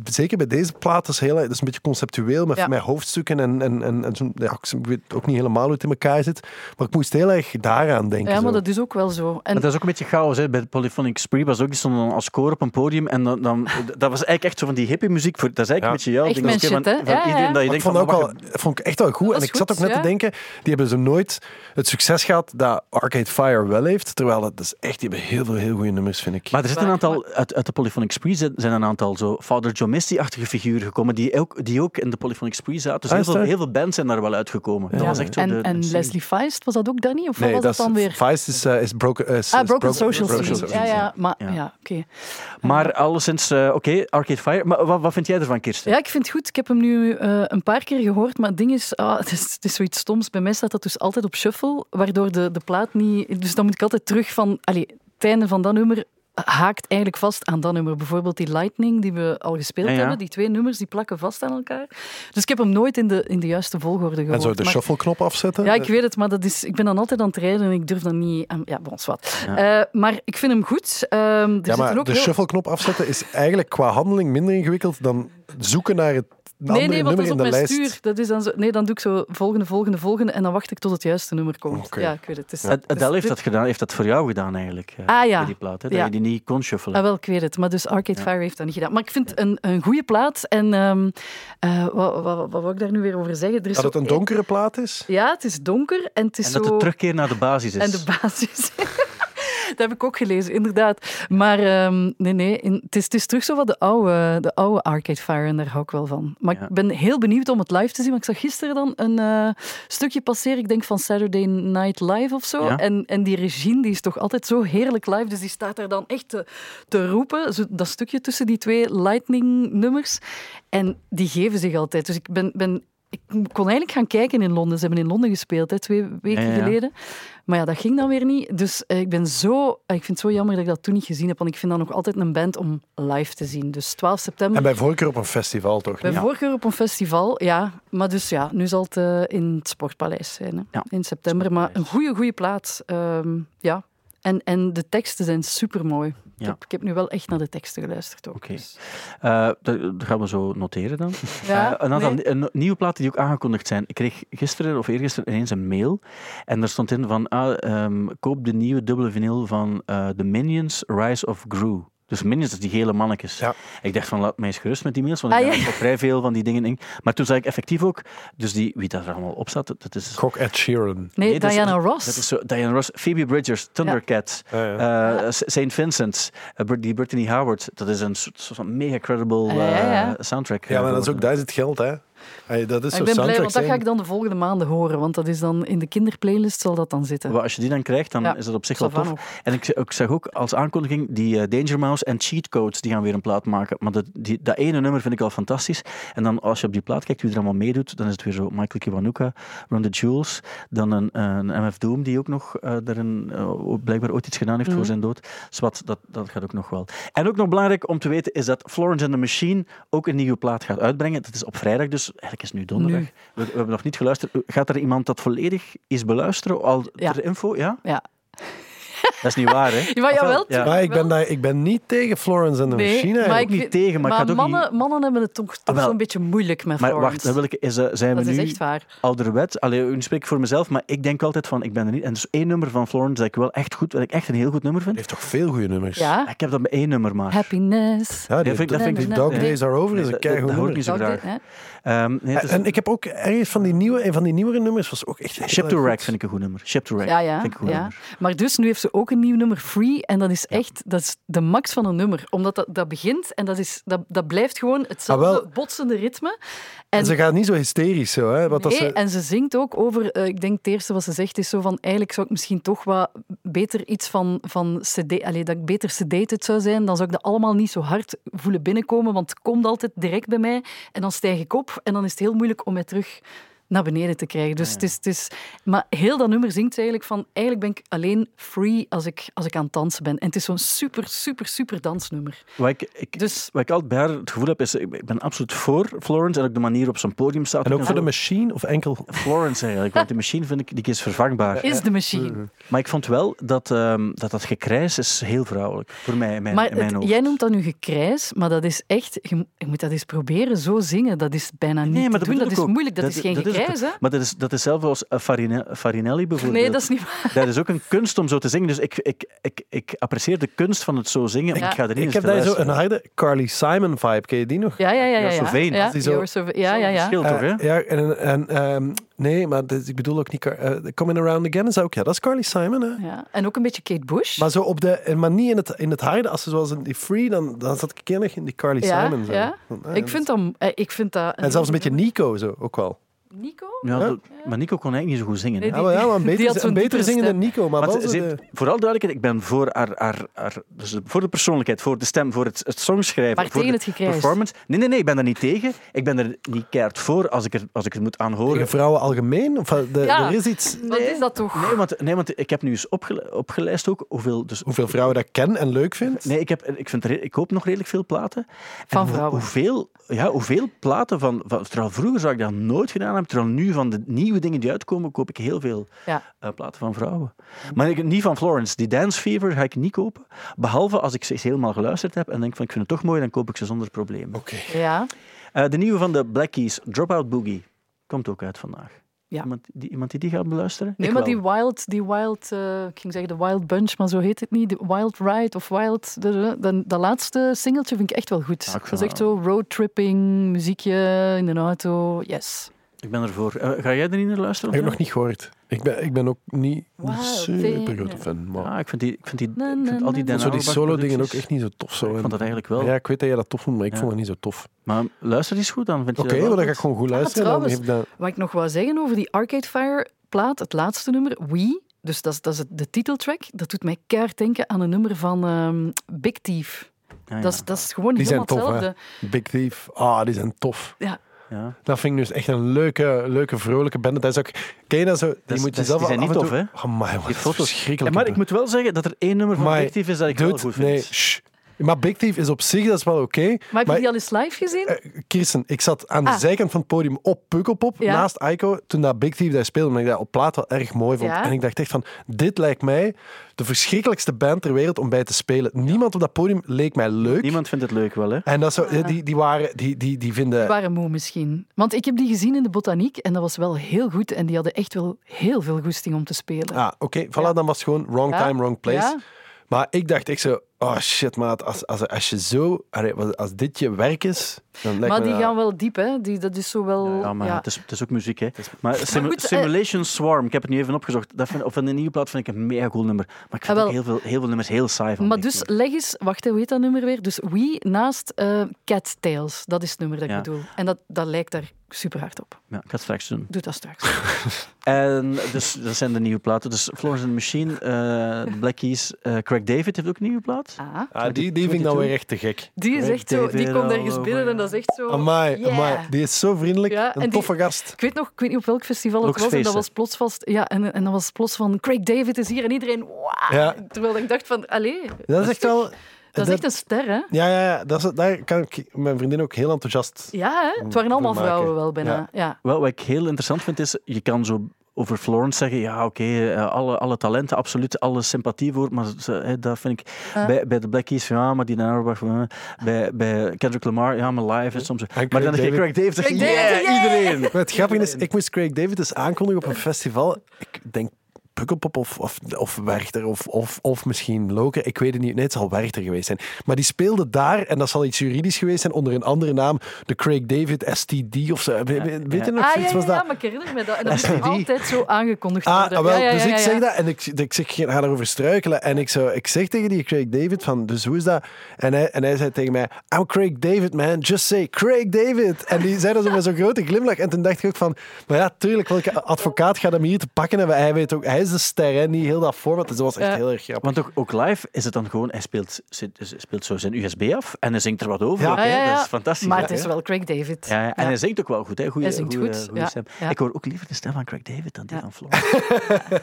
zeker bij deze plaat, dat is, heel, dat is een beetje conceptueel met, Ja. met hoofdstukken en, en, en, en zo'n- ja, ik weet ook niet helemaal hoe het in elkaar zit, maar ik moest heel erg daaraan denken. Ja, maar zo. dat is ook wel zo. En dat is ook een beetje chaos. Hè. Bij de Polyphonic Spree was ook die stonden als koor op een podium. En dan, dan, dat was eigenlijk echt zo van die hippie muziek. Voor, dat is eigenlijk Ja. een beetje Echt shit, van, hè? van Ja, ja. iedereen dat je denkt vond, van... ook wel, vond ik echt wel goed. Dat En ik zat ook net ja. te denken, die hebben zo nooit het succes gehad dat Arcade Fire wel heeft. Terwijl het is echt, die hebben heel veel heel goede nummers, vind ik. Maar er zitten een aantal, uit, uit de Polyphonic Spree zijn een aantal zo Father John Misty-achtige figuren gekomen die ook, die ook in de Polyphonic Spree zaten. Dus Ah, heel, veel, dat? heel veel bands zijn daar wel uitgekomen. Dat Ja. was echt zo en, de, en. Leslie Feist, was dat ook Danny? Of nee, wat dat was dat dan weer? Vice is, eh, is broken, eh, is, Ah, is Broken Social Scene. Ja, ja, maar Ja. ja, oké. Maar alleszins, eh, oké, Arcade Fire. Maar wat, wat vind jij ervan, Kirsten? Ja, ik vind goed. Ik heb hem nu eh, een paar keer gehoord, maar het ding is, ah, het is, het is zoiets stoms. Bij mij staat dat dus altijd op shuffle, waardoor de, de plaat niet... Dus dan moet ik altijd terug van... Allee, het einde van dat nummer haakt eigenlijk vast aan dat nummer. Bijvoorbeeld die Lightning, die we al gespeeld Ja, ja. hebben. Die twee nummers, die plakken vast aan elkaar. Dus ik heb hem nooit in de, in de juiste volgorde gehoord. En zo de maar- shuffle-knop afzetten. Ja, ik weet het, maar dat is, ik ben dan altijd aan het rijden en ik durf dan niet... aan- ja, bon, wat. Eh, maar ik vind hem goed. Ehm, er Ja, maar ook de heel- shuffle-knop afzetten is eigenlijk qua handeling minder ingewikkeld dan zoeken naar het, Nee, nee, want dat is op de mijn lijst. stuur. Dat is dan zo, nee, dan doe ik zo volgende, volgende, volgende en dan wacht ik tot het juiste nummer komt. Oké. Ja, ik weet het. Adele heeft dat, gedaan, heeft dat voor jou gedaan eigenlijk, eh, Ah, ja. bij die plaat. Hè, dat Ja. je die niet kon shuffelen. Ah, wel, ik weet het. Maar dus Arcade Fire heeft dat niet gedaan. Maar ik vind het een, een goede plaat. En ehm, eh, wat, wat, wat wou ik daar nu weer over zeggen? Er is Dat het een donkere plaat is? Ja, het is donker en het is en dat zo... het terugkeer naar de basis is. En de basis. dat heb ik ook gelezen, inderdaad. Maar ehm, nee, nee. in- het, is, het is terug zo wat de oude, de oude Arcade Fire en daar hou ik wel van. Maar Ja. ik ben heel benieuwd om het live te zien. Want ik zag gisteren dan een eh, stukje passeren, ik denk van Saturday Night Live of zo. Ja. En, en die Regine die is toch altijd zo heerlijk live. Dus die staat daar dan echt te, te roepen. Zo, dat stukje tussen die twee Lightning-nummers. En die geven zich altijd. Dus ik ben... ben ik kon eigenlijk gaan kijken in Londen. Ze hebben in Londen gespeeld, hè, twee weken Ja, ja, ja. geleden. Maar ja, dat ging dan weer niet. Dus eh, ik ben zo... eh, ik vind het zo jammer dat ik dat toen niet gezien heb. Want ik vind dat nog altijd een band om live te zien. Dus 12 september. En bij voorkeur op een festival toch? Bij niet? voorkeur op een festival, ja. Maar dus ja, nu zal het eh, in het Sportpaleis zijn, hè, Ja, in september. Maar een goede, goede plaats. ehm, ja. En, en de teksten zijn supermooi. Ik, Ja. heb, ik heb nu wel echt naar de teksten geluisterd ook. Oké. dus. Eh, dat, gaan we zo noteren dan. Ja, Eh, een aantal nee. een nieuwe platen die ook aangekondigd zijn. Ik kreeg gisteren of eergisteren ineens een mail. En daar stond in van, ah, ehm, koop de nieuwe dubbele vinyl van eh The Minions Rise of Gru. Dus is die gele mannetjes. Ja. Ik dacht van, laat mij eens gerust met die mails, want Ah, ik heb vrij veel van die dingen in. Maar toen zag ik effectief ook, dus die, wie daar allemaal op zat, dat is... Gok Ed Sheeran. Nee, is- Diana Ross. Dat is zo, Diana Ross, Phoebe Bridgers, Thundercat, Ja, eh, St. Vincent, eh, die Brittany Howard. Dat is een soort, van mega credible Ah, ja, ja, ja. eh, soundtrack. Ja, maar dat is ook daar is het geld, hè? Hey, dat is ik ben blij, want dat ga ik dan de volgende maanden horen. Want dat is dan in de kinderplaylist zal dat dan zitten. Maar als je die dan krijgt, dan Ja, is dat op zich wel tof. nog. En ik, ik zag ook als aankondiging die eh, Danger Mouse en Cheat Codes, die gaan weer een plaat maken. Maar dat, die, dat ene nummer vind ik al fantastisch. En dan als je op die plaat kijkt wie er allemaal meedoet, dan is het weer zo Michael Kiwanuka, Run the Jewels, dan een, een MF Doom die ook nog eh daarin eh, blijkbaar ooit iets gedaan heeft Mhm. voor zijn dood. Zwat, dat, dat gaat ook nog wel. En ook nog belangrijk om te weten is dat Florence and the Machine ook een nieuwe plaat gaat uitbrengen. Dat is op vrijdag, dus eigenlijk is het nu donderdag. Nu. We, we hebben nog niet geluisterd. Gaat er iemand dat volledig eens beluisteren? Al Ja. ter info, ja? Ja. Dat is niet waar, hè? Ja, maar Of wel? jawel, Ja. Maar ik ben, daar, ik ben niet tegen Florence the Nee, Machine. maar eigenlijk. ik niet tegen, maar ik maar het ook mannen, niet- mannen hebben het toch, toch Ah, zo'n beetje moeilijk met Maar Florence. wacht, dan wil ik, is, eh, zijn dat we is nu echt waar. ouderwet? Allee, nu spreek ik voor mezelf, maar ik denk altijd van, ik ben er niet. En dus één nummer van Florence dat ik wel echt goed, dat ik echt een heel goed nummer vind. Die heeft toch veel goede nummers? Ja, Ik heb dat met één nummer maar. Happiness. Ja, die, Dat vind ik- dat vind ik- Dog. Days Are Over is een keigoed dat hoor ik niet zo graag. Ehm, nee, het is- En ik heb ook ergens van die nieuwe, een van die nieuwere nummers was ook echt Ship to Rack vind ik een goed nummer. Ship to Rack Ja, ja, vind ik een goed ja. nummer. Maar dus nu heeft ze ook een nieuw nummer, Free. En dat is echt dat is de max van een nummer. Omdat dat, dat begint en dat, is, dat, dat blijft gewoon hetzelfde Ah, botsende ritme. En En, ze gaat niet zo hysterisch zo, hè? Wat ze, en ze zingt ook over... eh, ik denk het eerste wat ze zegt is zo van... Eigenlijk zou ik misschien toch wat beter iets van, van CD... Allee, dat ik beter sedated zou zijn. Dan zou ik dat allemaal niet zo hard voelen binnenkomen. Want het komt altijd direct bij mij. En dan stijg ik op. En dan is het heel moeilijk om mij terug naar beneden te krijgen. Dus het is, het is... Maar heel dat nummer zingt eigenlijk van... Eigenlijk ben ik alleen free als ik, als ik aan het dansen ben. En het is zo'n super, super, super dansnummer. Wat ik, ik, Dus... wat ik altijd bij haar het gevoel heb, is ik ben absoluut voor Florence en ook de manier op zo'n podium staat. en ook en voor de machine of enkel. Florence eigenlijk, want die machine vind ik, die is vervangbaar. Is de machine. Maar ik vond wel dat ehm, dat, dat gekrijs is heel vrouwelijk. Voor mij, in mijn, Maar in mijn het- hoofd. jij noemt dat nu gekrijs, maar dat is echt... Je, mo- je moet dat eens proberen zo zingen. Dat is bijna niet Nee, maar te dat Dat is ook. moeilijk. Dat, is geen het hè? Maar dat is, dat is zelfs als eh, Farine- Farinelli bijvoorbeeld. Nee, dat is niet waar. Dat is ook een kunst om zo te zingen. Dus ik, ik, ik, ik apprecieer de kunst van het zo zingen. Ja. Ik ga er niet Ik heb daar zo een harde Carly Simon vibe. Ken je die nog? Ja, ja, ja. ja, ja. Ja, Die zo- You're so- ja, ja, ja. Verschil toch, hè? Eh, ja, en, en ehm, nee, maar dit- ik bedoel ook niet. Car- eh, Coming Around Again is ook, ja, dat is Carly Simon. Hè? Ja. En ook een beetje Kate Bush. Maar zo op de, eh, maar niet in het, in het harde, als ze zoals in die free, dan, dan zat ik kennig in die Carly ja, Simon. Zo. ja. Ik vind dat... eh, Ik vind dat En zelfs een beetje Nico zo, ook wel. Nico? Ja, dat- maar Nico kon eigenlijk niet zo goed zingen. hè. Nee, Ja, maar, ja, maar een Die beter, een beter zingende stem. Nico. Maar Maar wel ze- zo ze de- heeft- vooral duidelijkheid, ik ben voor haar, haar, haar dus voor de persoonlijkheid, voor de stem, voor het, het songschrijven, Maar voor tegen de het performance. Nee, nee, nee, ik ben er niet tegen. Ik ben er niet keihard voor als ik er, als ik het moet aanhoren. tegen vrouwen algemeen? Of, eh, de, Ja. Er is iets... Wat is dat toch? Nee, want, nee, want ik heb nu eens opgele- opgelijst ook hoeveel... Dus, Hoeveel vrouwen dat ken en leuk vind? Nee, ik, heb, ik, vind, er- ik koop nog redelijk veel platen. Van En vrouwen. Hoeveel, ja, hoeveel platen van, van... Vroeger zou ik dat nooit gedaan hebben. Terwijl nu van de nieuwe dingen die uitkomen, koop ik heel veel Ja. eh, platen van vrouwen. Maar ik, niet van Florence. Die Dance Fever ga ik niet kopen. Behalve als ik ze eens helemaal geluisterd heb en denk van ik vind het toch mooi, dan koop ik ze zonder problemen. Oké. Ja. Eh, de nieuwe van de Black Keys, Dropout Boogie, komt ook uit vandaag. Ja. Iemand, die, iemand die die gaat beluisteren? Nee, Ik maar wel. die Wild, die wild eh, ik ging zeggen de Wild Bunch, maar zo heet het niet. De Wild Ride of Wild. De, de, de- dat laatste singeltje vind ik echt wel goed. Ja, ik dat is echt zo roadtripping, muziekje in de auto. Yes. Ik ben ervoor. Eh, ga jij er niet naar luisteren? Ik heb nog niet gehoord. Ik ben, ik ben ook niet super grote fan. Maar Ja, ik vind, die, ik vind, die, Na, ik vind na, al die. Dan zo die Auerbach solo dingen ook echt niet zo tof. Zo. Ik vond dat eigenlijk wel. Ja, ik weet dat jij dat tof vond, maar ik Ja. vond dat niet zo tof. Maar luister eens goed dan. Vind je Oké, dat maar dan ga ik gewoon goed luisteren. dan trouwens, heb ik dat... Wat ik nog wou zeggen over die Arcade Fire plaat, het laatste nummer, We. Dus dat is, dat is het- de titeltrack. Dat doet mij keihard denken aan een nummer van ehm, Big Thief. Ja, ja. Dat, is, dat is gewoon Die zijn helemaal tof, hè? hetzelfde. Big Thief, ah, die zijn tof. Ja. Ja. Dat vind ik dus echt een leuke, leuke vrolijke band. Dat is ook, ken je dat zo? Die is- moet je dat zelf die zijn niet tof, hè? Oh, my, wat Die foto's. verschrikkelijk. maar ik moet wel zeggen dat er één nummer van Thief is dat ik wel Dude, goed vind. nee, shh. Maar Big Thief is op zich, dat is wel oké. Maar heb je die al eens live gezien? Eh, Kirsten, ik zat aan de Ah. zijkant van het podium op Pukkelpop, Ja. naast Aiko, toen dat Big Thief daar speelde, omdat ik dat op plaat wel erg mooi vond. Ja. En ik dacht echt van, dit lijkt mij de verschrikkelijkste band ter wereld om bij te spelen. Niemand op dat podium leek mij leuk. Niemand vindt het leuk wel, hè? En dat zo, die, die, waren, die, die, die vinden... Die waren moe misschien. Want ik heb die gezien in de botaniek en dat was wel heel goed. En die hadden echt wel heel veel goesting om te spelen. Ah, oké, voilà, Ja. dan was het gewoon wrong Ja. time, wrong place. Ja. Maar ik dacht echt zo, oh shit maat, als, als, als je zo, als dit je werk is, dan Maar die dat- gaan wel diep, hè? Die, dat is zo wel. Ja, maar ja. Het, is, het is ook muziek, hè. Maar Simu- goed, eh, Simulation Swarm, ik heb het nu even opgezocht. Dat vind, of een nieuwe plaat vind ik een mega cool nummer. Maar ik vind Ah, ook wel. heel veel, heel veel nummers heel saai van Maar dus Thief. leg eens, wacht, hoe heet dat nummer weer? Dus We naast eh Cat Tails. Dat is het nummer dat ik bedoel. En dat, dat lijkt daar super hard op. Ja, ik ga het straks doen. Doe dat straks. En dus, dat zijn de nieuwe platen. Dus Florence and the Machine, eh de Black Keys, eh, Craig David heeft ook een nieuwe plaat. Ah. Ah, die, die vind ik dan weer echt te gek. Die is echt zo, die komt ergens binnen en dat is echt zo. Amai, yeah. amai, die is zo vriendelijk, Ja, een die- toffe gast. Ik weet nog, ik weet niet op welk festival het was. En dat was plots vast. Ja, en, en dat was plots van Craig David is hier en iedereen. Wow. Ja. Terwijl ik dacht van, allee, Dat is echt wel... dat is echt een ster, hè? Ja, ja, ja dat is, daar kan ik mijn vriendin ook heel enthousiast... Ja, hè? Het waren allemaal vrouwen wel bijna. Ja. Ja. Wel, wat ik heel interessant vind is, je kan zo over Florence zeggen, ja oké, eh, alle, alle talenten, absoluut, alle sympathie voor, maar dat vind ik bij, bij de Black Keys, ja, maar die Auerbach, eh, bij, bij Kendrick Lamar, ja, maar live is soms... Maar dan heb je David. Craig David, Craig David, yeah, yeah! iedereen! Maar het grappige is, ik moest Craig David eens aankondigen op een festival. Ik denk Pukkelpop of, of, of Werchter of, of, of misschien Loker. Ik weet het niet. Nee, het zal Werchter geweest zijn. Maar die speelde daar, en dat zal iets juridisch geweest zijn, onder een andere naam. De Craig David STD of zo. Weet, je nog Ah, ja, zoiets? ja, was ja, dat? maar ik herinner me dat. En dat is altijd zo aangekondigd Ah, worden. ah, wel, ja, ja, dus ja, ik ja. zeg dat en ik, ik zeg, ik ga daarover struikelen. En ik, zo, ik zeg tegen die Craig David van, dus hoe is dat? En hij, en hij zei tegen mij, I'm Craig David, man. Just say Craig David. En die zei dat zo met zo'n grote glimlach. En toen dacht ik ook van, maar ja, tuurlijk, welke advocaat gaat hem hier te pakken hebben? Hij weet ook, hij is de ster, hè, niet heel dat format. Dus dat was echt Ja. heel erg grappig. Want ook, ook live is het dan gewoon, hij speelt, speelt zo zijn USB af en hij zingt er wat over. Ja. Dat is fantastisch. Maar het is wel Craig David. Ja, ja, en hij zingt ook wel goed. Hè. Goeie, Hij zingt goeie- goed, goeie ja, stem. ja. Ik hoor ook liever de stem van Craig David dan die Ja. van Florence.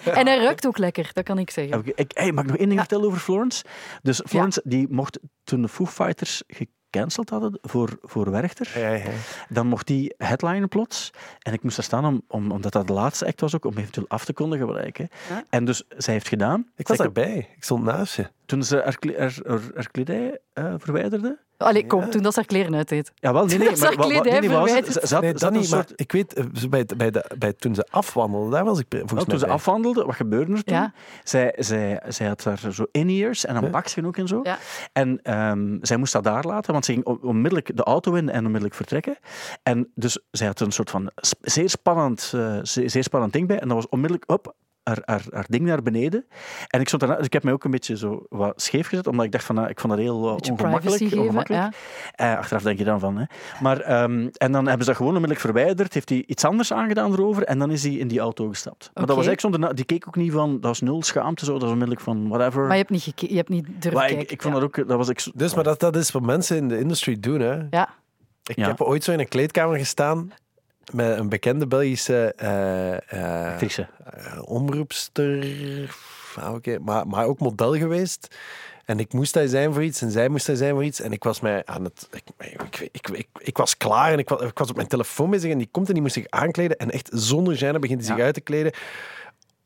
En hij ruikt ook lekker, dat kan ik zeggen. Ik, ik, hey, mag ik nog één ding vertellen over Florence? Dus Florence, die mocht toen de Foo Fighters gecanceld hadden voor, voor Werchter, Ja, ja. dan mocht die headlinen plots. En ik moest daar staan, om, om, omdat dat de laatste act was ook, om eventueel af te kondigen. En dus zij heeft gedaan. Ik was Zij- daarbij. Ik stond naast je. Toen ze haar, haar, haar, haar kledij eh, verwijderde. Allee, kom, toen dat ze haar kleren uit deed. Ja, wel, nee, nee. Dat ze haar wa- wa- kledij nee, nee, wat was het? Ze had, Nee, dat niet, maar soort... ik weet, eh, bij, bij de, bij, toen ze afwandelden, daar was ik volgens Wel, mij toen ze afwandelde, wat gebeurde er toen? Ja. Zij, zij, zij had daar zo in-ears en een Ja. bakje ook en zo. Ja. En ehm, zij moest dat daar laten, want ze ging on- onmiddellijk de auto in en onmiddellijk vertrekken. En dus zij had er een soort van zeer spannend, eh, zeer, zeer spannend ding bij. En dat was onmiddellijk op haar, haar, haar ding naar beneden. En ik, stond daarna, dus ik heb mij ook een beetje zo wat scheef gezet, omdat ik dacht van, nou, ik vond dat heel uh, Beetje ongemakkelijk. privacy geven. ongemakkelijk. Ja. Eh, achteraf denk je dan van. Hè. Maar, ehm, en dan hebben ze dat gewoon onmiddellijk verwijderd. Heeft hij iets anders aangedaan erover. En dan is hij in die auto gestapt. Maar dat was eigenlijk zonder... na- Die keek ook niet van... Dat was nul schaamte. Zo. Dat was onmiddellijk van whatever. Maar je hebt niet, geke- je hebt niet durven Maar ik, kijken. ik vond ja. dat ook... Dat was ik, Dus, maar dat, dat is wat mensen in de industrie doen. Hè. Ja. Ik Ja. heb ooit zo in een kleedkamer gestaan met een bekende Belgische eh, eh, Actrice. eh, omroepster, ah, maar, maar ook model geweest. En ik moest daar zijn voor iets en zij moest daar zijn voor iets. En ik was mij aan het... Ik, ik, ik, ik, ik was klaar en ik was, ik was op mijn telefoon bezig en die komt en die moest zich aankleden. En echt zonder gêne begint hij zich uit te kleden.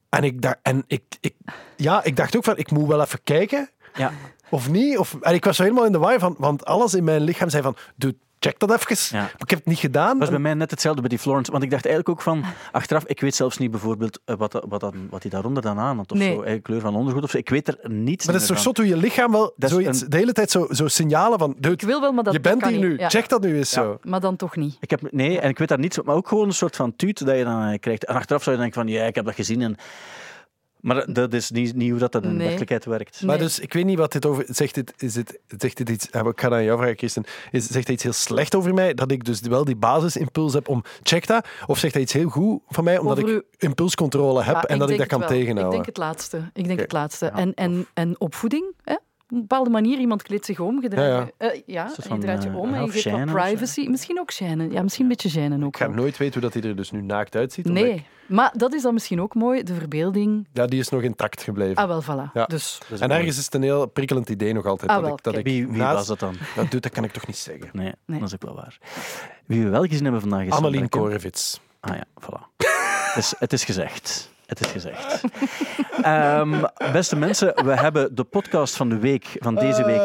En ik dacht... En ik, ik, ja, ik dacht ook van, ik moet wel even kijken. Ja. Of niet? Of, en ik was zo helemaal in de war van, want alles in mijn lichaam zei van, doe, check dat even. Ja. Maar ik heb het niet gedaan. Dat was bij mij net hetzelfde bij die Florence. Want ik dacht eigenlijk ook van, achteraf, ik weet zelfs niet bijvoorbeeld eh, wat, wat, dat- wat hij daaronder dan aan had. Of Nee. zo, eh, kleur van ondergoed of zo. Ik weet er niets Maar dat is toch zot hoe je lichaam wel zoiets, een- de hele tijd zo, zo signalen van... Dude, Ik wil wel, maar dat je bent hier niet. nu, Ja. check dat nu eens zo. Maar dan toch niet. Ik heb, nee, en ik weet daar niets van. Maar ook gewoon een soort van tuut dat je dan eh, krijgt. En achteraf zou je denken van, ja, ik heb dat gezien. En... Maar dat- is niet, niet hoe dat, dat in de Nee. werkelijkheid werkt. Maar Nee. dus, ik weet niet wat dit over... Zegt dit, is dit, zegt dit iets... ah, Ik ga dat aan jou vragen, Christen. Is, zegt hij iets heel slecht over mij? Dat ik dus wel die basisimpuls heb om... Check dat? Of zegt hij iets heel goed van mij? Omdat Over ik impulscontrole heb Ja, en dat ik dat kan wel. tegenhouden? Ik denk het laatste. Ik denk het laatste. Ja, en, en, en opvoeding, hè? Op een bepaalde manier. Iemand kleedt zich om, je draait, Ja, je- eh, ja, en je van, draait je eh, om en je geeft wat shinen privacy. Misschien ook schijnen. Ja, misschien een beetje schijnen ook Ik ga nooit weten hoe dat hij er dus nu naakt uitziet. ik- Nee, maar dat is dan misschien ook mooi, de verbeelding. ja, die is nog intact gebleven. Ah, wel, voilà. Ja. Dus, Dat en mooi. ergens is het een heel prikkelend idee nog altijd. Ah, dat wel, ik, dat ik Wie, wie naast- was dat dan? Dat, doet, dat kan ik toch niet zeggen. Nee, Nee. dat is ook wel waar. Wie we wel gezien hebben vandaag is... Annelien. Korevits. Ah ja, voilà. dus het is gezegd. Het is gezegd. Ehm, beste mensen, we hebben de podcast van de week, van deze week,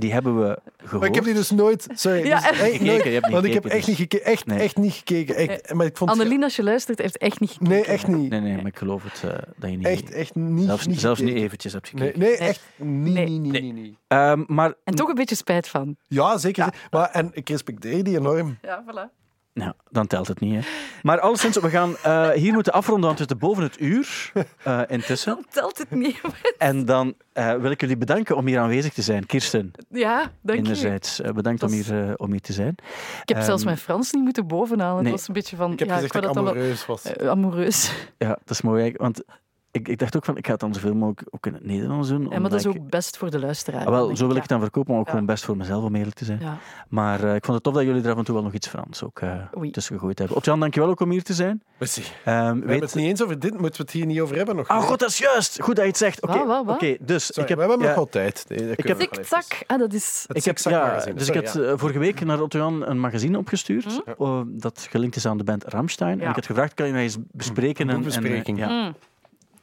die hebben we gehoord. Maar ik heb die dus nooit... Sorry, Ja, dus echt gekeken, nooit- je hebt niet want ik heb gekeken, echt niet dus- gekeken. Echt, Nee. echt niet gekeken. Echt, maar ik vond Annelien, als je luistert, heeft echt niet gekeken. Nee, echt niet. Nee, nee, maar ik geloof het eh, dat je niet... Echt, echt niet. zelfs, niet zelfs niet gekeken. eventjes hebt Nee, gekeken. nee, echt niet, Nee. niet, niet, niet, niet. Ehm, maar En toch een beetje spijt van. Ja, zeker. Maar, en ik respecteer die enorm. Ja, voilà. Ja, dan telt het niet. Hè. Maar alleszins, we gaan eh, hier moeten afronden, want we zitten boven het uur eh, intussen. Dan telt het niet. En dan eh, wil ik jullie bedanken om hier aanwezig te zijn. Kirsten, Ja, dank je. enerzijds, eh, bedankt om is- hier, om hier te zijn. Ik heb zelfs Ehm, mijn Frans niet moeten bovenhalen. nee. Het was een beetje van... Ik heb ja, gezegd dat ik dat amoureus was. amoureus. Ja, dat is mooi. eigenlijk, Want ik, ik dacht ook van, ik ga het dan zoveel mogelijk ook in het Nederlands doen. Ja, maar dat is ik- ook best voor de luisteraar. Ah, wel, zo wil ik ja. het dan verkopen, maar ook Ja. gewoon best voor mezelf, om eerlijk te zijn. Ja. Maar eh, ik vond het tof dat jullie er af en toe wel nog iets Frans ook eh, tussen gegooid hebben. Otjan, dankjewel ook om hier te zijn. Merci. Ehm, We hebben weet... het niet eens over dit. Moeten we het hier niet over hebben nog? Ah, god, dat is juist. Goed dat je het zegt. Oké, oké, dus Sorry, ik heb... we hebben ja, nog wel tijd. Nee, dat kunnen we nog wel even. Tik-tak. Ah, dat is... Het Ik heb, ja, dus ik had ja. vorige week naar Ottojan een magazine opgestuurd, eh, dat gelinkt is aan de band Ramstein. En ik had gevraagd, kan je mij eens bespreken? Een en- en, boekbespreking. eh, ja.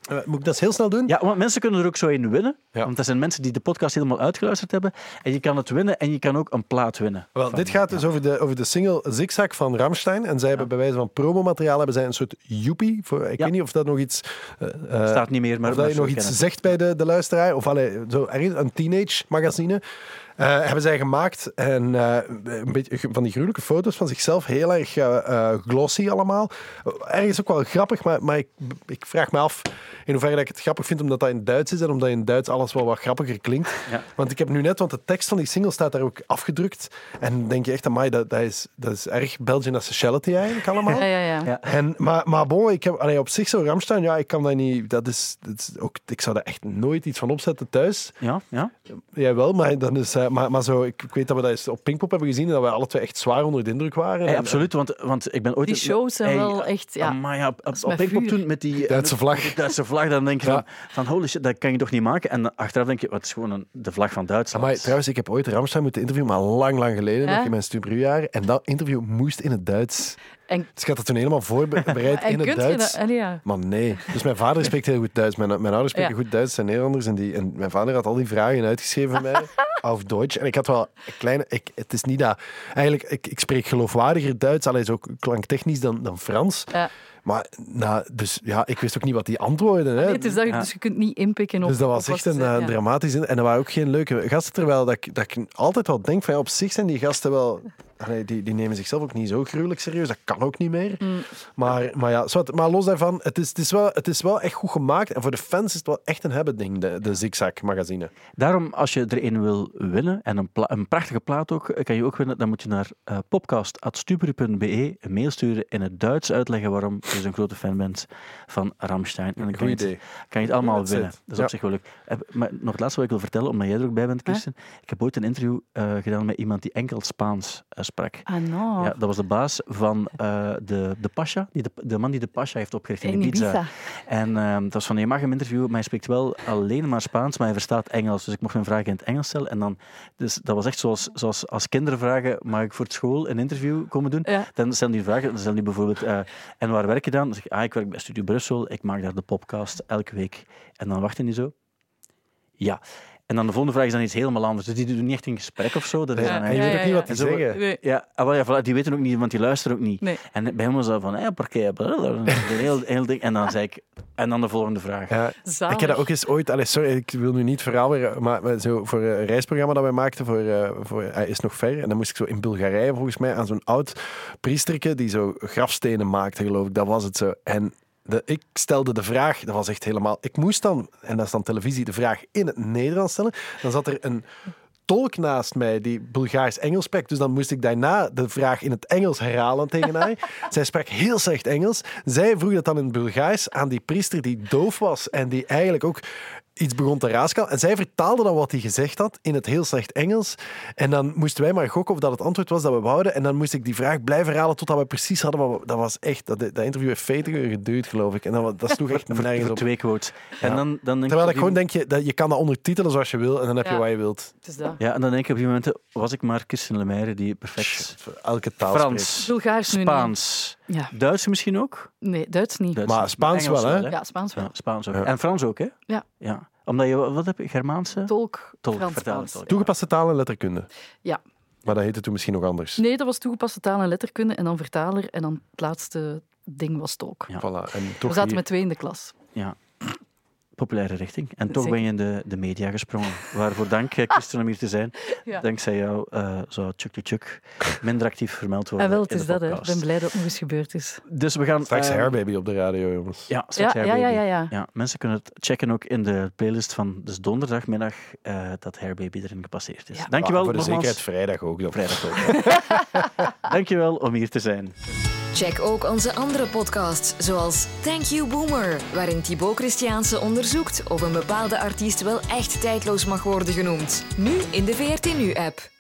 Eh, Moet ik dat heel snel doen? Ja, want mensen kunnen er ook zo in winnen. Ja. Want dat zijn mensen die de podcast helemaal uitgeluisterd hebben. En je kan het winnen en je kan ook een plaat winnen. Wel, Van- dit gaat dus over de, over de single Zigzag van Ramstein. En zij hebben bij wijze van promomateriaal hebben zij een soort joepie. Voor, ik Ja. weet niet of dat nog iets... eh, eh, Staat niet meer, maar... of dat je nog iets kennen. zegt bij de, de luisteraar. Of allee, zo, ergens een teenage magazine. Eh, hebben zij gemaakt. En eh, een beetje van die gruwelijke foto's van zichzelf. Heel erg eh, glossy allemaal. Ergens ook wel grappig. Maar, maar ik, ik vraag me af in hoeverre dat ik het grappig vind omdat dat in Duits is. En omdat in Duits alles wel wat grappiger klinkt. Ja. Want ik heb nu net, want de tekst van die single staat daar ook afgedrukt. En dan denk je echt, amai, dat, dat, is, dat is erg Belgian speciality eigenlijk allemaal. Ja, ja, ja. Ja. En, maar, maar bon, ik heb, allee, op zich zo Ramstein, ja, ik kan dat niet. Dat is, dat is ook, ik zou daar echt nooit iets van opzetten thuis. Ja, ja. Jij wel, maar, dan is, eh, maar, maar zo, ik, ik weet dat we dat eens op Pinkpop hebben gezien en dat we alle twee echt zwaar onder de indruk waren. Hey, En- absoluut, want, want ik ben ooit... Die shows zijn Hey, wel echt... Ja. Maar ja, op, Pinkpop toen met die... Duitse met- vlag. met die Duitse vlag, dan denk je Ja. van, van holy shit, dat kan je toch niet maken? En achteraf denk je, wat is gewoon een, de vlag van Duitsland. Amai, trouwens, ik heb ooit Ramstein moeten interviewen, maar lang, lang geleden, Ja? nog in mijn stuurjaren. En dat interview moest in het Duits. En, Dus ik had het toen helemaal voorbereid en in het Duits. dat... Allee, ja. Maar nee. Dus mijn vader spreekt heel goed Duits. Mijn, mijn ouders spreken Ja. goed Duits, zijn Nederlanders. En, die, en mijn vader had al die vragen uitgeschreven voor mij. Auf Deutsch. En ik had wel een kleine... Ik, het is niet dat... Eigenlijk, ik, ik spreek geloofwaardiger Duits. Alleen zo klanktechnisch dan, dan Frans. Ja. Maar, nou, dus ja, ik wist ook niet wat die antwoorden. Hè. Nee, het is dat, Ja. dus je kunt niet inpikken op... dus dat was echt een zeggen, eh, ja. dramatisch... En er waren ook geen leuke gasten. Terwijl dat ik, dat ik altijd wel denk van... Ja, op zich zijn die gasten wel... Allee, die, die nemen zichzelf ook niet zo gruwelijk serieus. Dat kan ook niet meer. Mm. Maar, maar ja, zwart, maar los daarvan, het is, het, is wel, het is wel echt goed gemaakt. En voor de fans is het wel echt een hebben ding, de, de Zigzag magazine. Daarom, als je er een wil winnen, en een, pla- een prachtige plaat ook, eh, kan je ook winnen, dan moet je naar uh, een mail sturen in het Duits uitleggen waarom je zo'n grote fan bent van Ramstein. En dan kan je, Goed het, idee. kan je het allemaal That's winnen. it. Dat is Ja. op zich wel leuk. Eh, Maar nog het laatste wat ik wil vertellen, omdat jij er ook bij bent, Kirsten. Ik heb ooit een interview eh, gedaan met iemand die enkel Spaans eh, sprak. Ah, no. Ja, dat was de baas van eh, de, de Pasha, die de, de man die de Pasha heeft opgericht in, In Ibiza. Ibiza. En ehm, dat was van, je mag hem interviewen, maar hij spreekt wel alleen maar Spaans, maar hij verstaat Engels. Dus ik mocht hem vragen in het Engels stellen. En dan, dus dat was echt zoals, zoals als kinderen vragen, mag ik voor het school een interview komen doen? Ja. Dan stellen die vragen, dan stellen die bijvoorbeeld, eh, en waar werk je dan? Dan zeg ik, ah, ik werk bij Studio Brussel, ik maak daar de podcast elke week. En dan wachten die zo. Ja. En dan de volgende vraag is dan iets helemaal anders. Dus die doen niet echt een gesprek of zo. Dat is Ja, dan en je eigenlijk- weet ook niet wat die zeggen. Nee. Ja, ah, ja, die weten ook niet, want die luisteren ook niet. Nee. En bij hem was dat van, eh, parkeer, heel, heel ding. En dan zei ik, en dan de volgende vraag. Ja, ik heb dat ook eens ooit... Allee, sorry, ik wil nu niet weer... Maar, maar zo voor een reisprogramma dat wij maakten voor, eh, voor hij is nog ver. En dan moest ik zo in Bulgarije volgens mij aan zo'n oud priesterke die zo grafstenen maakte, geloof ik. Dat was het zo. En de, ik stelde de vraag, dat was echt helemaal... Ik moest dan, en dat is dan televisie, de vraag in het Nederlands stellen. Dan zat er een tolk naast mij die Bulgaars-Engels spreekt. Dus dan moest ik daarna de vraag in het Engels herhalen tegen haar. Zij sprak heel slecht Engels. Zij vroeg dat dan in het Bulgaars aan die priester die doof was en die eigenlijk ook iets begon te raaskallen. En zij vertaalde dan wat hij gezegd had in het heel slecht Engels. En dan moesten wij maar gokken of dat het antwoord was dat we wouden. En dan moest ik die vraag blijven herhalen totdat we precies hadden. wat we- Dat was echt... Dat, dat interview heeft 40 uur geduurd, geloof ik. En dat, dat sloeg echt nergens voor op. twee quotes. En dan, dan denk Terwijl ik gewoon denk, je, dat je kan dat ondertitelen zoals je wil. En dan heb je Ja. wat je wilt. Het is dat. Ja, en dan denk ik op die momenten, was ik maar Kirsten Lemaire die perfect... Voor Elke taal. Frans, Bulgaars. Spaans, Ja. Duits misschien ook? Nee, Duits niet. Duits Maar. Spaans wel, hè? Ja, Spaans wel. Ja, Spaans ook. Ja. En Frans ook, hè? Ja. ja. Omdat je, wat heb je, Germaanse? Tolk, Tolk, Frans, tolk. Toegepaste taal en letterkunde. Ja. Maar dat heette toen misschien nog anders. Nee, dat was toegepaste taal en letterkunde en dan vertaler. En dan het laatste ding was tolk. Ja. Voilà. En We toch zaten hier- met twee in de klas. Ja. Populaire richting. En toch Zeker. ben je in de, de media gesprongen. Waarvoor dank, Kirsten, om hier te zijn. Ja. Dankzij jou eh, zou Chuk Chuk Chuk minder actief vermeld worden. Ah, wel, het in is de dat. Hè. Ik ben blij dat het nog eens gebeurd is. Dus we gaan... Straks eh, Hairbaby op de radio, jongens. Ja, straks Ja, ja, Hairbaby. ja, ja, ja. mensen kunnen het checken ook in de playlist van dus donderdagmiddag eh, dat Hairbaby erin gepasseerd is. Ja. Dankjewel, voor de nogmaals. zekerheid vrijdag ook. Dan. Vrijdag ook. Dankjewel om hier te zijn. Check ook onze andere podcasts, zoals Thank You Boomer, waarin Thibaut Christiaanse onderzoekt of een bepaalde artiest wel echt tijdloos mag worden genoemd. Nu in de VRT Nu-app.